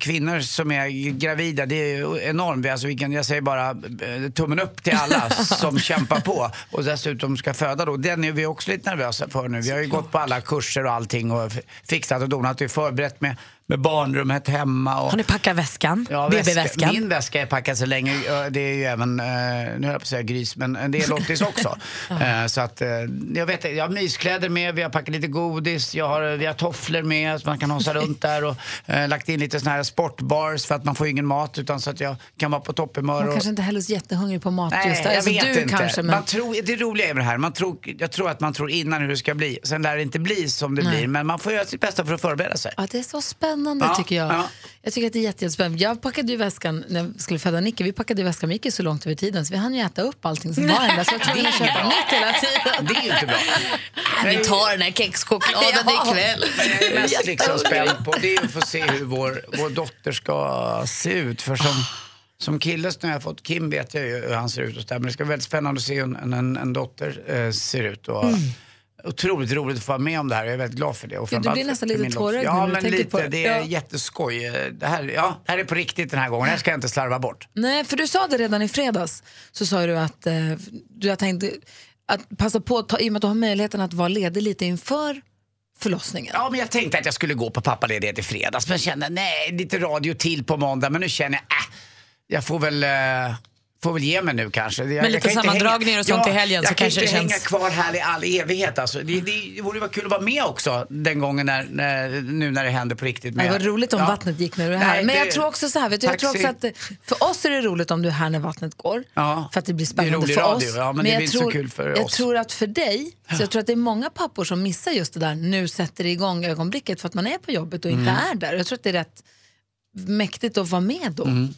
[SPEAKER 2] kvinnor som är gravida, det är enormt. Alltså, vilken, jag säger bara eh, tummen upp till alla <laughs> som kämpar på och dessutom ska föda då. Den är vi också lite nervösa för nu. Vi har ju gått på alla kurser och allting och fixat och donat. Är förberett med, med barnrummet hemma. Och,
[SPEAKER 5] Har ni packat väskan?
[SPEAKER 2] Ja, väska,
[SPEAKER 5] BB-väskan?
[SPEAKER 2] min väska är packad så länge. Det är ju även, eh, nu höll jag på att säga gris, men det är Lottis också. <laughs> Eh, så att, eh, jag vet jag har myskläder med, vi har packat lite godis, jag har, vi har tofflor med så man kan hosa runt där och eh, lagt in lite såna här sportbars för att man får ingen mat utan så att jag kan vara på topphumör.
[SPEAKER 1] man
[SPEAKER 2] och-
[SPEAKER 1] kanske inte heller är så jättehungrig på mat
[SPEAKER 2] Nej,
[SPEAKER 1] just där.
[SPEAKER 2] jag
[SPEAKER 1] Alltså,
[SPEAKER 2] vet
[SPEAKER 1] du
[SPEAKER 2] inte.
[SPEAKER 1] kanske, men...
[SPEAKER 2] man tror, det roliga är med det här, man tror, jag tror att man tror innan hur det ska bli. Sen lär det inte bli som det
[SPEAKER 1] Nej.
[SPEAKER 2] blir, men man får göra sitt bästa för att förbereda sig.
[SPEAKER 1] Ja, det är så spännande
[SPEAKER 2] Ja,
[SPEAKER 1] tycker jag.
[SPEAKER 2] ja.
[SPEAKER 1] Jag tycker att det är jätte- jättespännande. Jag packade ju väskan när jag skulle föda Nicke. Vi packade ju väskan, men gick så långt över tiden så vi hann ju äta upp allting som var där. Så jag var tvungen att <laughs>
[SPEAKER 2] Det är
[SPEAKER 1] köpa
[SPEAKER 2] bra.
[SPEAKER 1] nytt hela tiden.
[SPEAKER 2] Det är ju inte bra.
[SPEAKER 5] Vi tar den här kexchokladen
[SPEAKER 1] Ja.
[SPEAKER 5] ikväll.
[SPEAKER 2] Men jag är mest liksom spänd på det är att få se hur vår, vår dotter ska se ut. För som, som kille när jag har fått Kim vet jag ju hur han ser ut och så där. Men det ska bli väldigt spännande att se hur en, en, en dotter eh, ser ut. Och, Otroligt roligt att få vara med om det här. Jag är väldigt glad för det. Och
[SPEAKER 1] du
[SPEAKER 2] framförallt
[SPEAKER 1] blir nästan lite tårögd
[SPEAKER 2] Ja,
[SPEAKER 1] du
[SPEAKER 2] men lite.
[SPEAKER 1] det.
[SPEAKER 2] Är
[SPEAKER 1] Ja.
[SPEAKER 2] jätteskoj. Det här, ja, det här är på riktigt den här gången. Det här ska jag inte slarva bort.
[SPEAKER 1] Nej, för du sa det redan i fredags. Så sa du att eh, du har tänkt att passa på, att ta, i och med att du har möjligheten att vara ledig lite inför förlossningen.
[SPEAKER 2] Ja, men jag tänkte att jag skulle gå på pappaledighet i fredags men kände nej, lite radio till på måndag. Men nu känner jag, äh, jag får väl, eh, får väl ge mig nu kanske. Jag,
[SPEAKER 5] Men
[SPEAKER 2] jag
[SPEAKER 5] lite
[SPEAKER 2] kan inte
[SPEAKER 5] sammandragningar och sånt
[SPEAKER 2] ja,
[SPEAKER 5] i helgen
[SPEAKER 2] jag
[SPEAKER 5] så
[SPEAKER 2] kan
[SPEAKER 5] kanske
[SPEAKER 2] inte
[SPEAKER 5] det
[SPEAKER 2] hänga
[SPEAKER 5] känns-
[SPEAKER 2] kvar här i all evighet alltså. Det, det, det vore vara kul att vara med också den gången när, när, nu när det händer på riktigt.
[SPEAKER 1] Det
[SPEAKER 2] med-
[SPEAKER 1] var roligt om
[SPEAKER 2] Ja.
[SPEAKER 1] vattnet gick när du är här.
[SPEAKER 2] Nej,
[SPEAKER 1] Men jag
[SPEAKER 2] det-
[SPEAKER 1] tror också så här, vet du, jag tror också att det- för oss är det roligt om du är här när vattnet går.
[SPEAKER 2] Ja.
[SPEAKER 1] För att det blir
[SPEAKER 2] Det
[SPEAKER 1] spännande
[SPEAKER 2] rolig
[SPEAKER 1] för
[SPEAKER 2] radio,
[SPEAKER 1] oss.
[SPEAKER 2] ja, men det
[SPEAKER 1] jag
[SPEAKER 2] inte
[SPEAKER 1] tror,
[SPEAKER 2] kul för
[SPEAKER 1] jag
[SPEAKER 2] oss.
[SPEAKER 1] tror att för dig, så jag tror att det är många pappor som missar just det där, nu sätter det igång ögonblicket för att man är på jobbet och inte
[SPEAKER 2] Mm.
[SPEAKER 1] är där. Jag tror att det är rätt mäktigt att vara med då.
[SPEAKER 2] Mm,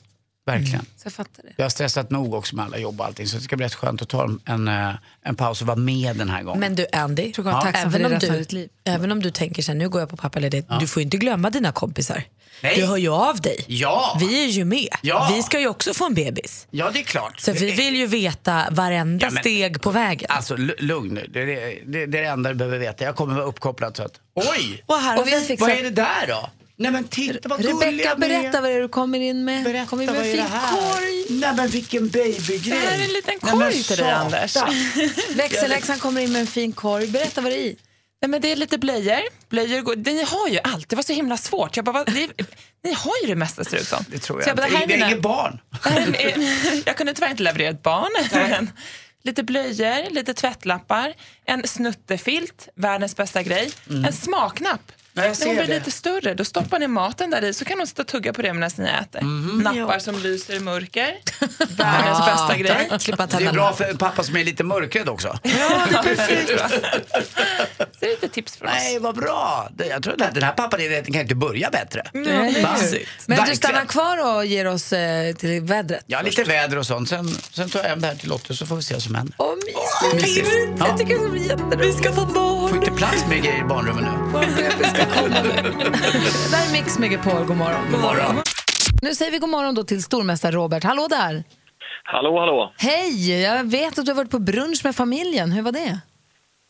[SPEAKER 2] verkligen.
[SPEAKER 1] Så jag fattar det.
[SPEAKER 2] Jag har stressat nog också med alla jobb och allting så det ska bli rätt skönt att ta en, eh, en paus och vara med den här gången.
[SPEAKER 5] Men du Andy,
[SPEAKER 1] för
[SPEAKER 5] även, om du, även om du tänker så här, nu går jag på pappaledighet, du får ju inte glömma dina kompisar.
[SPEAKER 2] Nej.
[SPEAKER 5] Du hör ju av dig.
[SPEAKER 2] Ja.
[SPEAKER 5] Vi är ju med.
[SPEAKER 2] Ja.
[SPEAKER 5] Vi ska ju också få en bebis.
[SPEAKER 2] Ja, det är klart.
[SPEAKER 5] Så vi vill ju veta varenda
[SPEAKER 2] Ja, men-
[SPEAKER 5] steg på vägen.
[SPEAKER 2] Alltså lu- lugn nu, det är det, det, det är det enda du behöver veta. Jag kommer vara uppkopplad så att... Oj!
[SPEAKER 5] Och här
[SPEAKER 1] Och vi
[SPEAKER 2] Vad är det där då? Nej men titta vad
[SPEAKER 1] Rebecka,
[SPEAKER 2] ni
[SPEAKER 1] berätta vad det är du kommer in med.
[SPEAKER 2] Berätta,
[SPEAKER 1] kommer in med
[SPEAKER 2] vad
[SPEAKER 1] en
[SPEAKER 2] är det
[SPEAKER 1] fin
[SPEAKER 2] här?
[SPEAKER 1] korg.
[SPEAKER 2] Nej men vilken babygrej.
[SPEAKER 11] Det här är en liten
[SPEAKER 2] Nej,
[SPEAKER 11] korg till dig. Anders. <laughs>
[SPEAKER 1] Växelläxan kommer in med en fin korg. Berätta vad det är i.
[SPEAKER 11] Nej, men det är lite blöjor. blöjor går, ni har ju allt. Det var så himla svårt. Jag bara, vad- det, ni har ju det mesta ser det ut som.
[SPEAKER 2] Det tror
[SPEAKER 11] Så
[SPEAKER 2] jag,
[SPEAKER 11] bara,
[SPEAKER 2] inte.
[SPEAKER 11] det här är
[SPEAKER 2] inget barn.
[SPEAKER 11] är- jag kunde tyvärr inte leverera ett barn. <laughs> Lite blöjor, lite tvättlappar, en snuttefilt, världens bästa grej, en smaknapp.
[SPEAKER 2] Ja, jag
[SPEAKER 11] När hon blir
[SPEAKER 2] det.
[SPEAKER 11] lite större, då stoppar ni maten där i så kan hon sitta och tugga på det medan ni äter.
[SPEAKER 2] Mhm.
[SPEAKER 11] Nappar som lyser i mörker. <laughs> Världens bästa grej.
[SPEAKER 2] Det är bra för en pappa som är lite mörkrädd också.
[SPEAKER 11] Ja, det är <laughs> perfekt. Så det är lite tips för oss.
[SPEAKER 2] Nej, vad bra. Jag tror att den här pappaledigheten kan inte börja bättre.
[SPEAKER 11] Ja, mysigt.
[SPEAKER 1] Men du stannar kvar och ger oss eh, till vädret.
[SPEAKER 2] Ja, lite väder och sånt. Sen, sen tar jag hem det här till Lotte så får vi se vad som händer.
[SPEAKER 1] Åh, mysigt.
[SPEAKER 2] Mysigt. Ja.
[SPEAKER 1] Jag tycker det ska bli jätteroligt. Vi ska få barn.
[SPEAKER 2] Får inte plats med grejer i barnrummet nu.
[SPEAKER 1] Det här är Mix Megapol, god morgon.
[SPEAKER 2] God morgon.
[SPEAKER 1] Nu säger vi god morgon då till stormästare Robert. Hallå där!
[SPEAKER 12] Hallå, hallå.
[SPEAKER 1] Hej! Jag vet att du har varit på brunch med familjen. Hur var det?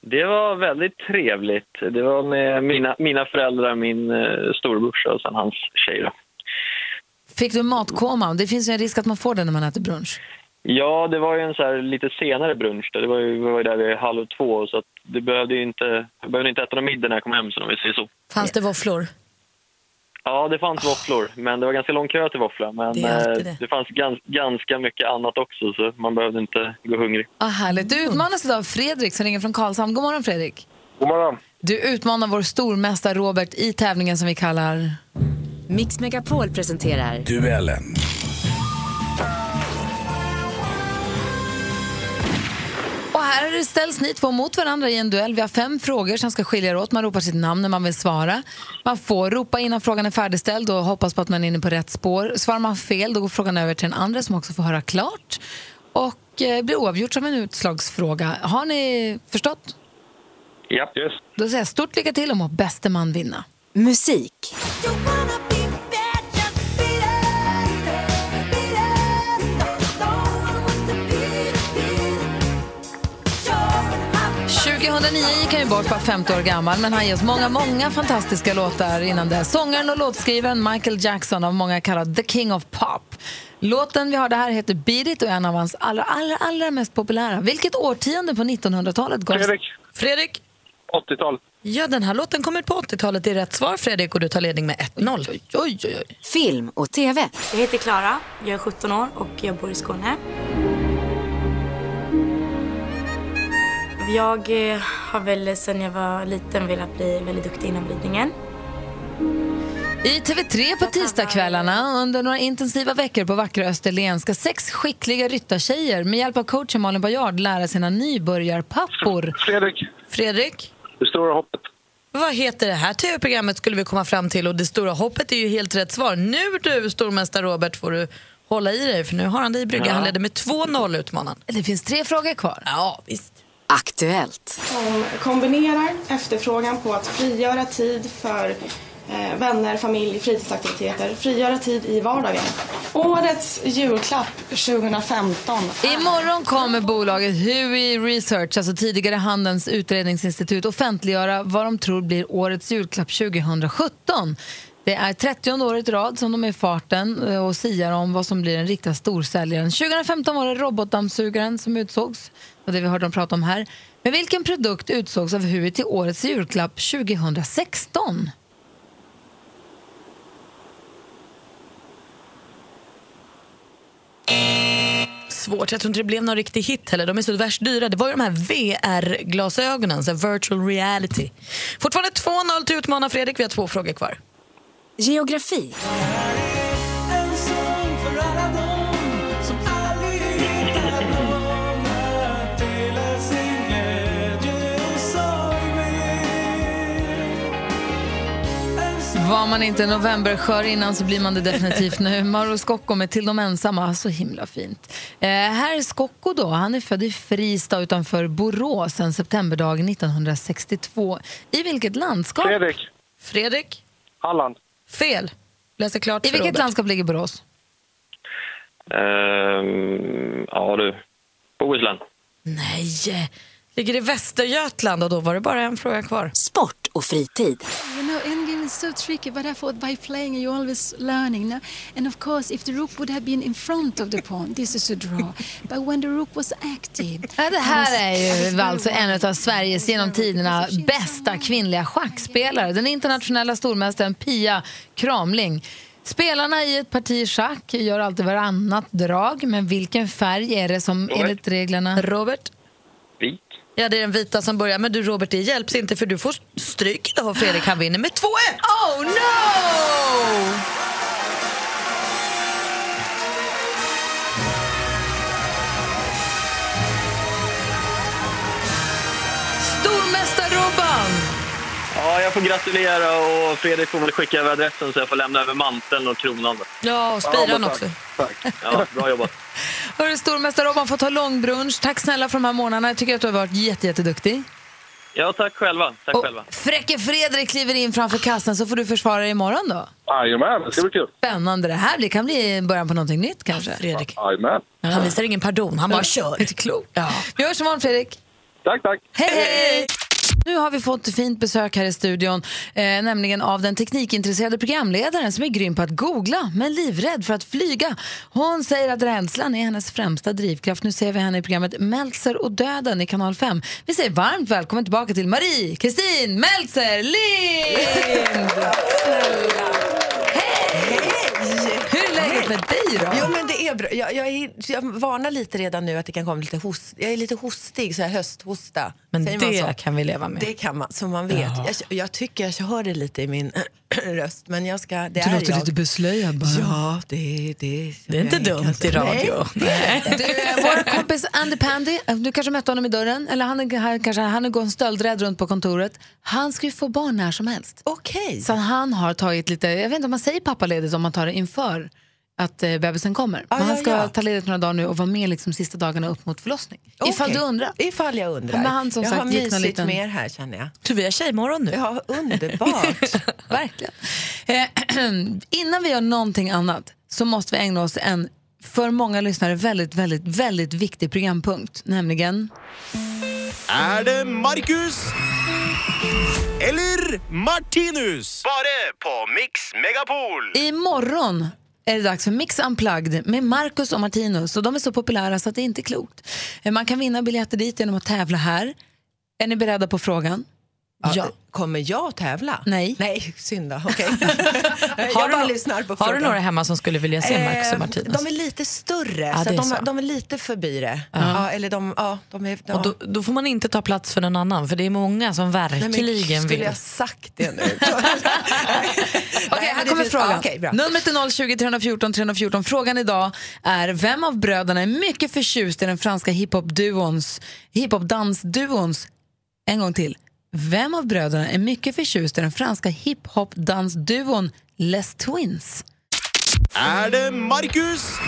[SPEAKER 12] Det var väldigt trevligt. Det var med mina, mina föräldrar, min eh, storebrorsa och sen hans tjej. Då.
[SPEAKER 1] Fick du matkoma? Det finns ju en risk att man får det när man äter brunch.
[SPEAKER 12] Ja, det var ju en så lite senare brunch. Då. Det var ju, vi var ju där vid halv två, så att det behövde ju inte, jag behövde inte äta någon middag när jag kom hem, så om vi säger så.
[SPEAKER 5] Fanns det våfflor?
[SPEAKER 12] Ja, det fanns våfflor, men det var ganska lång kö till våfflor. Men
[SPEAKER 5] Det
[SPEAKER 12] eh,
[SPEAKER 5] det.
[SPEAKER 12] det fanns gans, ganska mycket annat också, så man behövde inte gå hungrig.
[SPEAKER 1] Ah, härligt. Du utmanas idag av Fredrik som ringer från Karlshamn. God morgon Fredrik.
[SPEAKER 6] God morgon.
[SPEAKER 1] Du utmanar vår stormästare Robert i tävlingen som vi kallar...
[SPEAKER 13] Mix Megapol presenterar
[SPEAKER 10] Duellen.
[SPEAKER 1] Här ställs ni två mot varandra i en duell. Vi har fem frågor som ska skilja er åt. Man ropar sitt namn när man vill svara. Man får ropa innan frågan är färdigställd och hoppas på att man är inne på rätt spår. Svarar man fel då går frågan över till den andra som också får höra klart. Och eh, blir oavgjort som en utslagsfråga. Har ni förstått?
[SPEAKER 12] Ja, yes.
[SPEAKER 1] Då säger jag stort lycka till och må bäste man vinna.
[SPEAKER 13] musik.
[SPEAKER 1] 2009 gick han ju bort, bara 50 år gammal, men han ger oss många, många fantastiska låtar innan det. Sångaren och låtskrivaren Michael Jackson, av många kallad The King of Pop. Låten vi har det här heter Beat It och är en av hans allra, allra, allra mest populära. Vilket årtionde på 1900-talet gavs...
[SPEAKER 6] Fredrik.
[SPEAKER 5] Fredrik?
[SPEAKER 6] 80-tal.
[SPEAKER 5] Ja, den här låten kom ut på 80-talet. Det är rätt svar Fredrik och du tar ledning med 1-0.
[SPEAKER 1] Oj, oj, oj.
[SPEAKER 13] Film och TV.
[SPEAKER 14] Jag heter Klara, jag är 17 år och jag bor i Skåne. Jag eh, har väl sedan jag var liten velat bli väldigt duktig inom ridningen.
[SPEAKER 1] I TV3 på tisdagskvällarna under några intensiva veckor på vackra Österlen ska sex skickliga ryttartjejer med hjälp av coachen Malin Bajard lära sina nybörjarpappor.
[SPEAKER 6] Fredrik.
[SPEAKER 5] Fredrik?
[SPEAKER 6] Det stora hoppet.
[SPEAKER 5] Vad heter det här tv-programmet skulle vi komma fram till och det stora hoppet är ju helt rätt svar. Nu du, stormästare Robert, får du hålla i dig för nu har han dig i brygga.
[SPEAKER 1] Ja.
[SPEAKER 5] Han leder med 2-0 utmanaren.
[SPEAKER 1] Det finns tre frågor kvar.
[SPEAKER 5] Ja, visst.
[SPEAKER 13] Aktuellt.
[SPEAKER 15] Som kombinerar efterfrågan på att frigöra tid för eh, vänner, familj, fritidsaktiviteter, frigöra tid i vardagen. Årets julklapp 2015
[SPEAKER 1] Imorgon kommer bolaget Hui Research, alltså tidigare Handelns utredningsinstitut, offentliggöra vad de tror blir årets julklapp 2017. Det är 30 året i rad som de är i farten eh, och siar om vad som blir den riktiga storsäljaren. 2015 var det robotdammsugaren som utsågs, och det vi hörde dem prata om här. Men vilken produkt utsågs av Hui till årets julklapp 2016?
[SPEAKER 5] Svårt. Jag tror inte det blev någon riktig hit heller. De är så värst dyra. Det var ju de här VR-glasögonen, så virtual reality. Fortfarande 2-0 till utmanar Fredrik. Vi har två frågor kvar.
[SPEAKER 13] Geografi.
[SPEAKER 1] Var man inte novemberskör innan så blir man det definitivt nu. <laughs> Mauro Scocco med Till de ensamma, så himla fint. Eh, här är Scocco då, han är född i Fristad utanför Borås en septemberdag 1962. I vilket landskap?
[SPEAKER 6] Fredrik.
[SPEAKER 5] Fredrik?
[SPEAKER 6] Halland.
[SPEAKER 5] Fel. Läser klart
[SPEAKER 1] I
[SPEAKER 5] för
[SPEAKER 1] vilket
[SPEAKER 5] Robert.
[SPEAKER 1] landskap ligger Borås?
[SPEAKER 12] Ehm, ja du, Bohuslän.
[SPEAKER 5] Nej, ligger i Västergötland och då var det bara en fråga kvar.
[SPEAKER 13] Sport och fritid.
[SPEAKER 16] You know, endgame is so tricky, but I thought by playing you're always learning. No? And of course, if the rook would have been in front of the pawn, this is a draw. But when the rook was active...
[SPEAKER 1] Ja, det här är ju alltså en av Sveriges genom tiderna bästa kvinnliga schackspelare. Den internationella stormästaren Pia Kramling. Spelarna i ett parti schack gör alltid varannat drag, men vilken färg är det som
[SPEAKER 12] Robert.
[SPEAKER 1] enligt reglerna...
[SPEAKER 5] Robert? Ja, det är den vita som börjar. Men du Robert, det hjälps inte för du får stryk idag Fredrik. Han vinner med 2-1!
[SPEAKER 1] Oh no!
[SPEAKER 12] Ja, jag får gratulera och Fredrik får väl skicka över adressen så jag får lämna över manteln och kronan.
[SPEAKER 5] Ja, och
[SPEAKER 12] Ja,
[SPEAKER 5] spiran också.
[SPEAKER 12] tack. Ja, bra jobbat. <laughs>
[SPEAKER 1] Hörru, Stormästar-Robban får ta långbrunch. Tack snälla för de här månaderna. Jag tycker att du har varit jätte, jätteduktig.
[SPEAKER 12] Ja, tack själva. Tack
[SPEAKER 1] Och
[SPEAKER 12] själva.
[SPEAKER 1] Fräcke Fredrik kliver in framför kassen så får du försvara dig imorgon då.
[SPEAKER 6] Jajamän, det ska bli kul.
[SPEAKER 1] Spännande det här blir. kan bli början på någonting nytt kanske.
[SPEAKER 5] Fredrik.
[SPEAKER 6] Jajamän.
[SPEAKER 5] Han visar ingen pardon, han bara kör. <laughs>
[SPEAKER 1] Inte klokt. Vi hörs imorgon Fredrik.
[SPEAKER 6] Tack, tack.
[SPEAKER 1] Hej, hej! Nu har vi fått fint besök här i studion, eh, nämligen av den teknikintresserade programledaren som är grym på att googla men livrädd för att flyga. Hon säger att rädslan är hennes främsta drivkraft. Nu ser vi henne i programmet Meltzer och döden i kanal 5. Vi säger varmt välkommen tillbaka till Marie Kristin Meltzer Lind! Hur är läget med dig då?
[SPEAKER 17] Jo, men det är bra. Jag, jag, är, jag varnar lite redan nu att det kan komma lite host. Jag är lite hostig, så här hösthosta.
[SPEAKER 5] Men
[SPEAKER 17] Säger man
[SPEAKER 5] det
[SPEAKER 17] så?
[SPEAKER 5] kan vi leva med.
[SPEAKER 17] Det kan man, som man vet. Jag, jag tycker jag hör det lite i min <clears throat> röst, men jag ska... Det
[SPEAKER 1] Du
[SPEAKER 17] är
[SPEAKER 1] låter
[SPEAKER 17] jag.
[SPEAKER 1] lite beslöjad bara.
[SPEAKER 17] Ja, det, det,
[SPEAKER 5] Det är inte dumt
[SPEAKER 17] kanske-
[SPEAKER 5] i radio.
[SPEAKER 17] Nej.
[SPEAKER 1] Du, eh, vår kompis Andy Pandy, eh, du kanske mötte honom i dörren, eller han är, här, kanske, han är gått stöldrädd runt på kontoret. Han ska ju få barn när som helst.
[SPEAKER 17] Okej.
[SPEAKER 1] Så han har tagit lite, jag vet inte om man säger pappaledigt om man tar det inför att eh, bebisen kommer. Men
[SPEAKER 17] ja,
[SPEAKER 1] han ska
[SPEAKER 17] ja.
[SPEAKER 1] ta ledigt några dagar nu och vara med liksom sista dagarna upp mot förlossning. Ifall
[SPEAKER 17] Okej.
[SPEAKER 1] du undrar.
[SPEAKER 17] Ifall jag undrar.
[SPEAKER 1] Men han som
[SPEAKER 17] jag
[SPEAKER 1] sagt
[SPEAKER 17] har mysigt
[SPEAKER 1] liten-
[SPEAKER 17] med er här känner jag.
[SPEAKER 5] Så vi har tjejmorgon nu.
[SPEAKER 17] Ja, underbart. <laughs>
[SPEAKER 1] Verkligen. Eh, <clears throat> innan vi gör någonting annat så måste vi ägna oss en för många lyssnare väldigt, väldigt, väldigt viktig programpunkt, nämligen
[SPEAKER 18] Är det Marcus? Eller Martinus? Bara på Mix Megapol!
[SPEAKER 1] Imorgon är det dags för Mix Unplugged med Marcus och Martinus. Och de är så populära så att det inte är klokt. Eh, man kan vinna biljetter dit genom att tävla här. Är ni beredda på frågan?
[SPEAKER 17] Ja. Kommer jag att tävla?
[SPEAKER 1] Nej.
[SPEAKER 17] Nej, synd då. Okej. <laughs>
[SPEAKER 5] Har du Har du några hemma som skulle vilja se Marcus och
[SPEAKER 17] Eh,
[SPEAKER 5] Martinus?
[SPEAKER 17] De är lite större,
[SPEAKER 5] Ja,
[SPEAKER 17] så,
[SPEAKER 5] är
[SPEAKER 17] de,
[SPEAKER 5] så.
[SPEAKER 17] de är lite förbi det.
[SPEAKER 5] Ja.
[SPEAKER 17] Ja, eller de, ja, de är,
[SPEAKER 5] Och då, då får man inte ta plats för någon annan, för det är många som
[SPEAKER 17] Nej, men
[SPEAKER 5] verkligen
[SPEAKER 17] skulle
[SPEAKER 5] vill.
[SPEAKER 17] jag sagt det nu? <laughs>
[SPEAKER 1] Okej, <laughs> här kommer frågan. Numret är 020 314 314. Frågan idag är vem av bröderna är mycket förtjust i den franska hiphop-dansduons, en gång till. Vem av bröderna är mycket förtjust i den franska hiphop-dansduon Les Twins?
[SPEAKER 18] Är det Marcus?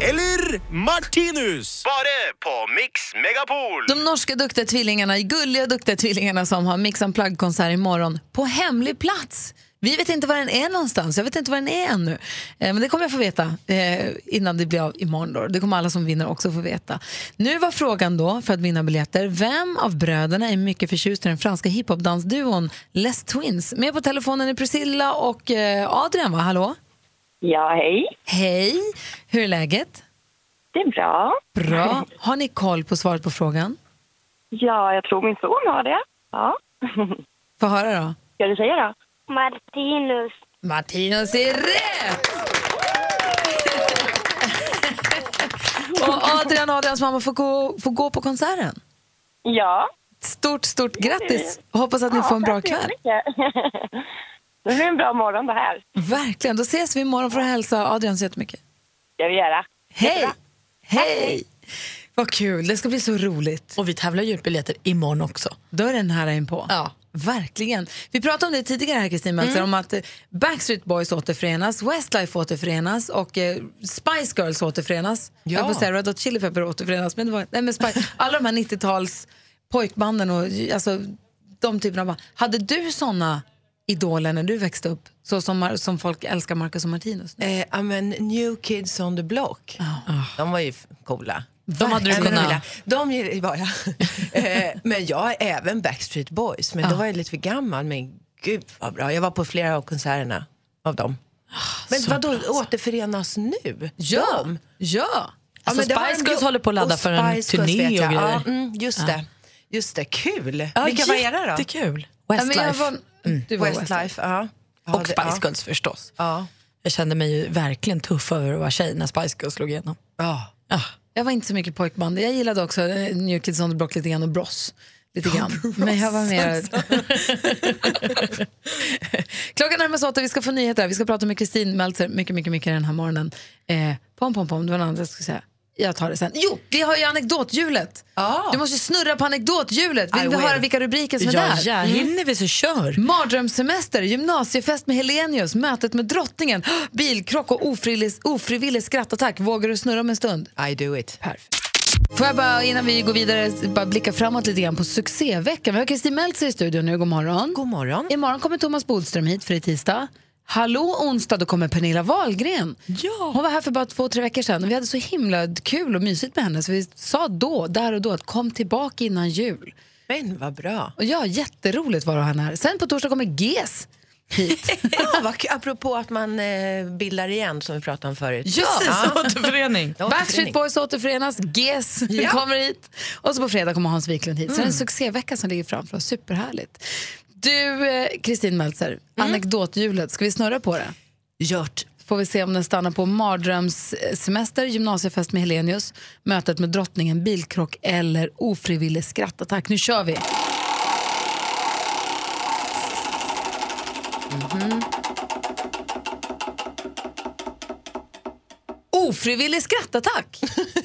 [SPEAKER 18] Eller Martinus? Bara på Mix Megapol!
[SPEAKER 1] De norska duktiga tvillingarna, gulliga duktiga tvillingarna som har Mix Unplugged-konsert imorgon på hemlig plats. Vi vet inte var den är någonstans. Jag vet inte var den är ännu. Eh, men det kommer jag få veta eh, innan det blir av imorgon. Då. Det kommer alla som vinner också få veta. Nu var frågan då, för att vinna biljetter, vem av bröderna är mycket förtjust i den franska hiphopdansduon Les Twins? Med på telefonen är Priscilla och eh, Adrian, va? Hallå?
[SPEAKER 19] Ja, hej.
[SPEAKER 1] Hej! Hur är läget?
[SPEAKER 19] Det är bra.
[SPEAKER 1] Bra. <laughs> Har ni koll på svaret på frågan?
[SPEAKER 19] Ja, jag tror min son har det. Ja.
[SPEAKER 1] Få höra då.
[SPEAKER 19] Ska du säga då? Martinus.
[SPEAKER 1] Martinus är rätt! <laughs> Och Adrian och Adrians mamma får gå, får gå på konserten.
[SPEAKER 19] Ja.
[SPEAKER 1] Stort, stort grattis! Hoppas att ni
[SPEAKER 19] Ja,
[SPEAKER 1] får en bra kväll. <laughs>
[SPEAKER 19] Det blir en bra morgon det här.
[SPEAKER 1] Verkligen. Då ses vi imorgon för att hälsa Adrian så jättemycket.
[SPEAKER 19] ska vi göra.
[SPEAKER 1] Hej! Hej! Vad kul, det ska bli så roligt.
[SPEAKER 5] Och vi tävlar ju ut biljetter imorgon också.
[SPEAKER 1] Då är den här inpå.
[SPEAKER 5] Ja.
[SPEAKER 1] Verkligen. Vi pratade om det tidigare här Kristin Meltzer,
[SPEAKER 5] Mm.
[SPEAKER 1] om att eh, Backstreet Boys återförenas, Westlife återförenas och eh, Spice Girls återförenas.
[SPEAKER 17] Ja.
[SPEAKER 1] Jag att säga Red Hot Chili Pepper återförenas, men det var, nej, men Spice, alla de här 90-tals pojkbanden och alltså, de typerna av band. Hade du såna idoler när du växte upp? Så som, som folk älskar Marcus och Martinus?
[SPEAKER 17] Eh, ja, men New Kids on the Block, de var ju coola.
[SPEAKER 1] De hade du kunnat-.
[SPEAKER 17] De var jag. <laughs> eh, men jag är även Backstreet Boys, men
[SPEAKER 1] Ja.
[SPEAKER 17] då var jag lite för gammal. Men gud vad bra, jag var på flera av konserterna av dem. Men
[SPEAKER 5] så
[SPEAKER 17] vadå,
[SPEAKER 5] bra, alltså.
[SPEAKER 17] återförenas nu?
[SPEAKER 1] Ja,
[SPEAKER 17] De?
[SPEAKER 1] ja.
[SPEAKER 5] Alltså,
[SPEAKER 17] har
[SPEAKER 5] Spice Girls håller på att ladda för en turné och grejer.
[SPEAKER 17] Ja, mm, just
[SPEAKER 5] Ja.
[SPEAKER 17] det. Just det, kul.
[SPEAKER 5] Ja,
[SPEAKER 17] Vilka var era då?
[SPEAKER 5] Jättekul.
[SPEAKER 1] Ja,
[SPEAKER 5] Westlife.
[SPEAKER 1] var, du var Westlife.
[SPEAKER 17] Ja. Ja,
[SPEAKER 5] och
[SPEAKER 17] det-
[SPEAKER 5] Spice
[SPEAKER 17] ja.
[SPEAKER 5] Girls förstås.
[SPEAKER 17] Ja.
[SPEAKER 5] Jag kände mig verkligen tuff över att vara tjej när Spice Girls slog igenom.
[SPEAKER 17] Ja.
[SPEAKER 1] Jag var inte så mycket pojkband. Jag gillade också eh, New Kids on the Block lite grann och Bros. Lite grann. Men jag var mer... <laughs> Klockan närmar sig åtta, vi ska få nyheter. Vi ska prata med Kristin Meltzer mycket, mycket, mycket den här morgonen. Eh, pom, pom, pom, det var något annat jag skulle säga. Jag tar det sen. Jo, vi har ju anekdothjulet. Du måste ju snurra på anekdothjulet. Vill
[SPEAKER 5] I
[SPEAKER 1] vi
[SPEAKER 5] will.
[SPEAKER 1] höra vilka rubriker som är
[SPEAKER 5] Ja,
[SPEAKER 1] där?
[SPEAKER 5] ja, hinner vi så kör.
[SPEAKER 1] Mardrömssemester, gymnasiefest med Helenius, mötet med drottningen, bilkrock och ofrivillig, ofrivillig skrattattack. Vågar du snurra om en stund?
[SPEAKER 17] I do it.
[SPEAKER 1] Perfekt. Får jag bara innan vi går vidare bara blicka framåt lite grann på succéveckan. Vi har Kristin Meltzer i studion nu. God morgon.
[SPEAKER 17] God morgon.
[SPEAKER 1] Imorgon kommer Thomas Bodström hit för det är tisdag. Hallå onsdag, då kommer Pernilla Wahlgren.
[SPEAKER 5] Ja.
[SPEAKER 1] Hon var här för bara två, tre veckor sedan och vi hade så himla kul och mysigt med henne så vi sa då, där och då att kom tillbaka innan jul.
[SPEAKER 17] Men vad bra.
[SPEAKER 1] Och ja, jätteroligt var han här. Sen på torsdag kommer GES hit. <laughs>
[SPEAKER 17] ja, vad, apropå att man eh, bildar igen som vi pratade om förut.
[SPEAKER 1] Ja.
[SPEAKER 5] Precis, <laughs> återförening.
[SPEAKER 1] Backstreet Boys återförenas, GES
[SPEAKER 17] Ja.
[SPEAKER 1] kommer hit. Och så på fredag kommer Hans Wiklund hit. Så det är en
[SPEAKER 17] Mm.
[SPEAKER 1] succévecka som ligger framför oss. Superhärligt. Du, eh, Kristin Meltzer,
[SPEAKER 17] Mm.
[SPEAKER 1] anekdothjulet, ska vi snurra på det?
[SPEAKER 17] Gjort.
[SPEAKER 1] Får vi se om den stannar på mardrömssemester, gymnasiefest med Helenius, mötet med drottningen, bilkrock eller ofrivillig skrattattack. Nu kör vi! Mhm. Ofrivillig skrattattack! <laughs>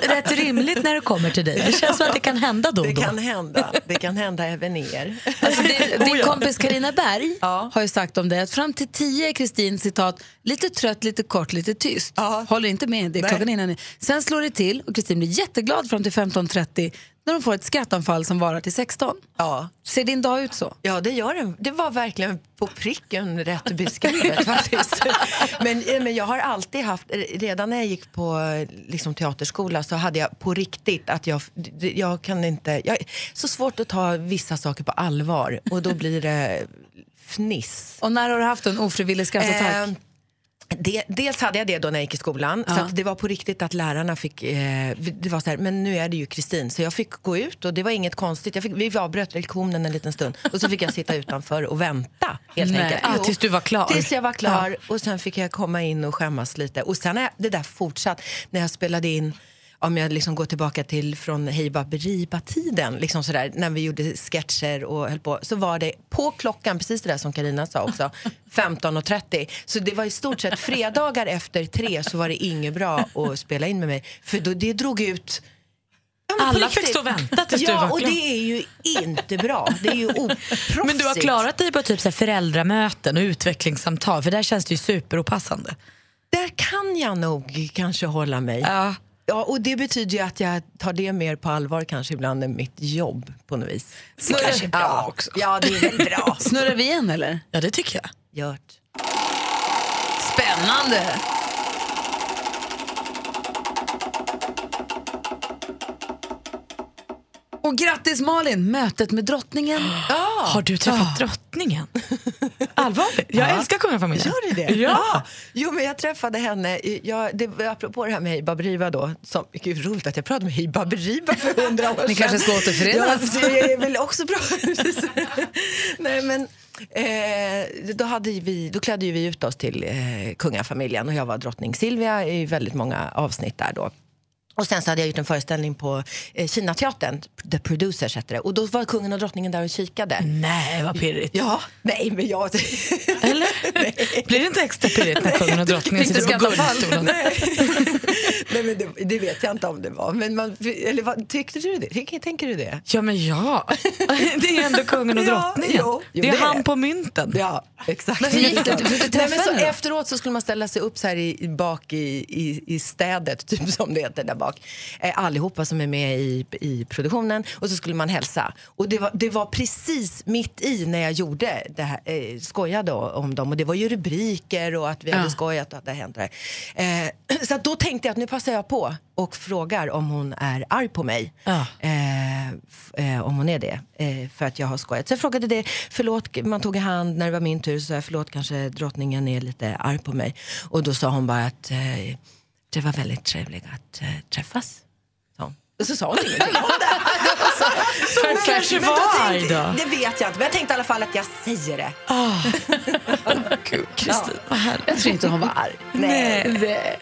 [SPEAKER 5] Det känns rätt rimligt när det kommer till dig. Det känns som att det kan hända då och
[SPEAKER 17] Det
[SPEAKER 5] då.
[SPEAKER 17] kan hända. Det kan hända även er.
[SPEAKER 1] Alltså din, <laughs> din
[SPEAKER 17] Oh ja.
[SPEAKER 1] kompis Karina Berg har ju sagt om dig att fram till tio är Kristin citat lite trött, lite kort, lite tyst. Håller inte med, det är klockan innan. Sen slår det till och Kristin blir jätteglad fram till 15.30 när de får ett skrattanfall som varar till 16.
[SPEAKER 17] Ja.
[SPEAKER 1] Ser din dag ut så?
[SPEAKER 17] Ja, det gör den. Det var verkligen på pricken rätt beskrivet <laughs> faktiskt. Men, eh, men jag har alltid haft, redan när jag gick på eh, liksom, teaterskola så hade jag på riktigt att jag, jag kan inte, jag, så svårt att ta vissa saker på allvar och då blir det fniss.
[SPEAKER 1] Och när har du haft en ofrivillig skrattattack?
[SPEAKER 17] Eh, det, dels hade jag det då när jag gick i skolan. Så
[SPEAKER 1] Ja.
[SPEAKER 17] att det var på riktigt att lärarna fick... Eh, det var så här, men nu är det ju Kristin. Så jag fick gå ut och det var inget konstigt. Jag fick, vi avbröt lektionen en liten stund och så fick jag sitta utanför och vänta. Helt
[SPEAKER 5] Nej.
[SPEAKER 17] enkelt.
[SPEAKER 5] Ah, tills du var klar.
[SPEAKER 17] Tills jag var klar och sen fick jag komma in och skämmas lite. Och sen har det där fortsatt när jag spelade in om jag liksom går tillbaka till från Hej Baberiba-tiden, liksom sådär, när vi gjorde sketcher och höll på, så var det på klockan, precis det där som Karina sa också, <laughs> 15.30. Så det var i stort sett fredagar efter tre så var det inget bra att spela in med mig. För då, det drog ut Ja,
[SPEAKER 5] Alla fick stå och vänta tills
[SPEAKER 17] ja,
[SPEAKER 5] du var
[SPEAKER 17] och
[SPEAKER 5] klar.
[SPEAKER 17] det är ju inte bra. Det är ju oproffsigt.
[SPEAKER 5] Men du har klarat dig på typ så här föräldramöten och utvecklingssamtal för där känns det ju superopassande.
[SPEAKER 17] Där kan jag nog kanske hålla mig.
[SPEAKER 5] Ja.
[SPEAKER 17] Ja, och det betyder ju att jag tar det mer på allvar kanske ibland än mitt jobb på något vis.
[SPEAKER 1] Det kanske är bra
[SPEAKER 17] ja.
[SPEAKER 1] också.
[SPEAKER 17] Ja, det är väl bra. <laughs>
[SPEAKER 1] Snurrar vi igen eller?
[SPEAKER 5] Ja, det tycker jag.
[SPEAKER 17] Gjort.
[SPEAKER 1] Spännande! Och grattis Malin, mötet med drottningen.
[SPEAKER 5] Har du träffat drottningen? Allvarligt? Jag
[SPEAKER 17] Ja.
[SPEAKER 5] älskar kungafamiljen.
[SPEAKER 17] Gör du det?
[SPEAKER 5] Ja.
[SPEAKER 17] Jo, men jag träffade henne, jag, det, var apropå det här med Hej Baberiba då, som, gud roligt att jag pratade med Hej Baberiba för hundra år sedan.
[SPEAKER 1] Ni kanske ska återförenas?
[SPEAKER 17] Ja, det är väl också bra. <laughs> Nej, men, eh, då, hade vi, då klädde vi ut oss till eh, kungafamiljen och jag var drottning Silvia i väldigt många avsnitt där då. Och sen så hade jag gjort en föreställning på eh, Kinateatern, The Producers hette det. Och då var kungen och drottningen där och kikade.
[SPEAKER 5] Nej, vad pirrigt.
[SPEAKER 17] Ja, nej men jag...
[SPEAKER 5] Eller? <laughs> Blir det inte extra pirrigt när kungen och drottningen sitter på guldstolen? <laughs>
[SPEAKER 17] Nej, men det, det vet jag inte om det var. Men man, eller vad, tyckte du det? Tycker, tänker du det?
[SPEAKER 5] Ja, men ja. <laughs> Det är ändå kungen och
[SPEAKER 17] Ja,
[SPEAKER 5] drottningen.
[SPEAKER 17] jo, jo,
[SPEAKER 5] det är
[SPEAKER 17] det
[SPEAKER 5] han på mynten.
[SPEAKER 17] Ja, exakt.
[SPEAKER 1] Men gick det? Du
[SPEAKER 17] Nej, men så efteråt så skulle man ställa sig upp så här i bak i, i, i städet, typ som det heter där bak. Eh, allihopa som är med i, i produktionen. Och så skulle man hälsa. Och det var, det var precis mitt i när jag gjorde det här, eh, skojade om dem. Och det var ju rubriker och att vi
[SPEAKER 1] Ja.
[SPEAKER 17] hade skojat och att det hände. Eh, så då tänkte jag att nu passar jag på och frågar om hon är arg på mig.
[SPEAKER 5] Ja.
[SPEAKER 17] Eh, eh, om hon är det, eh, för att jag har skojat. Så jag frågade det, förlåt, man tog i hand när det var min tur, så sa jag förlåt, kanske drottningen är lite arg på mig. Och då sa hon bara att eh, det var väldigt trevligt att eh, träffas. hon. Och så sa hon ingenting om det. <laughs> Så, så men-
[SPEAKER 5] kanske
[SPEAKER 17] men
[SPEAKER 5] var
[SPEAKER 17] tänkte-
[SPEAKER 5] arg då.
[SPEAKER 17] Det vet jag inte, men jag tänkte i alla fall att jag säger det.
[SPEAKER 5] Ah. <laughs> Gud, Kristin, vad härligt.
[SPEAKER 1] Jag tror inte hon var arg.
[SPEAKER 17] Nej.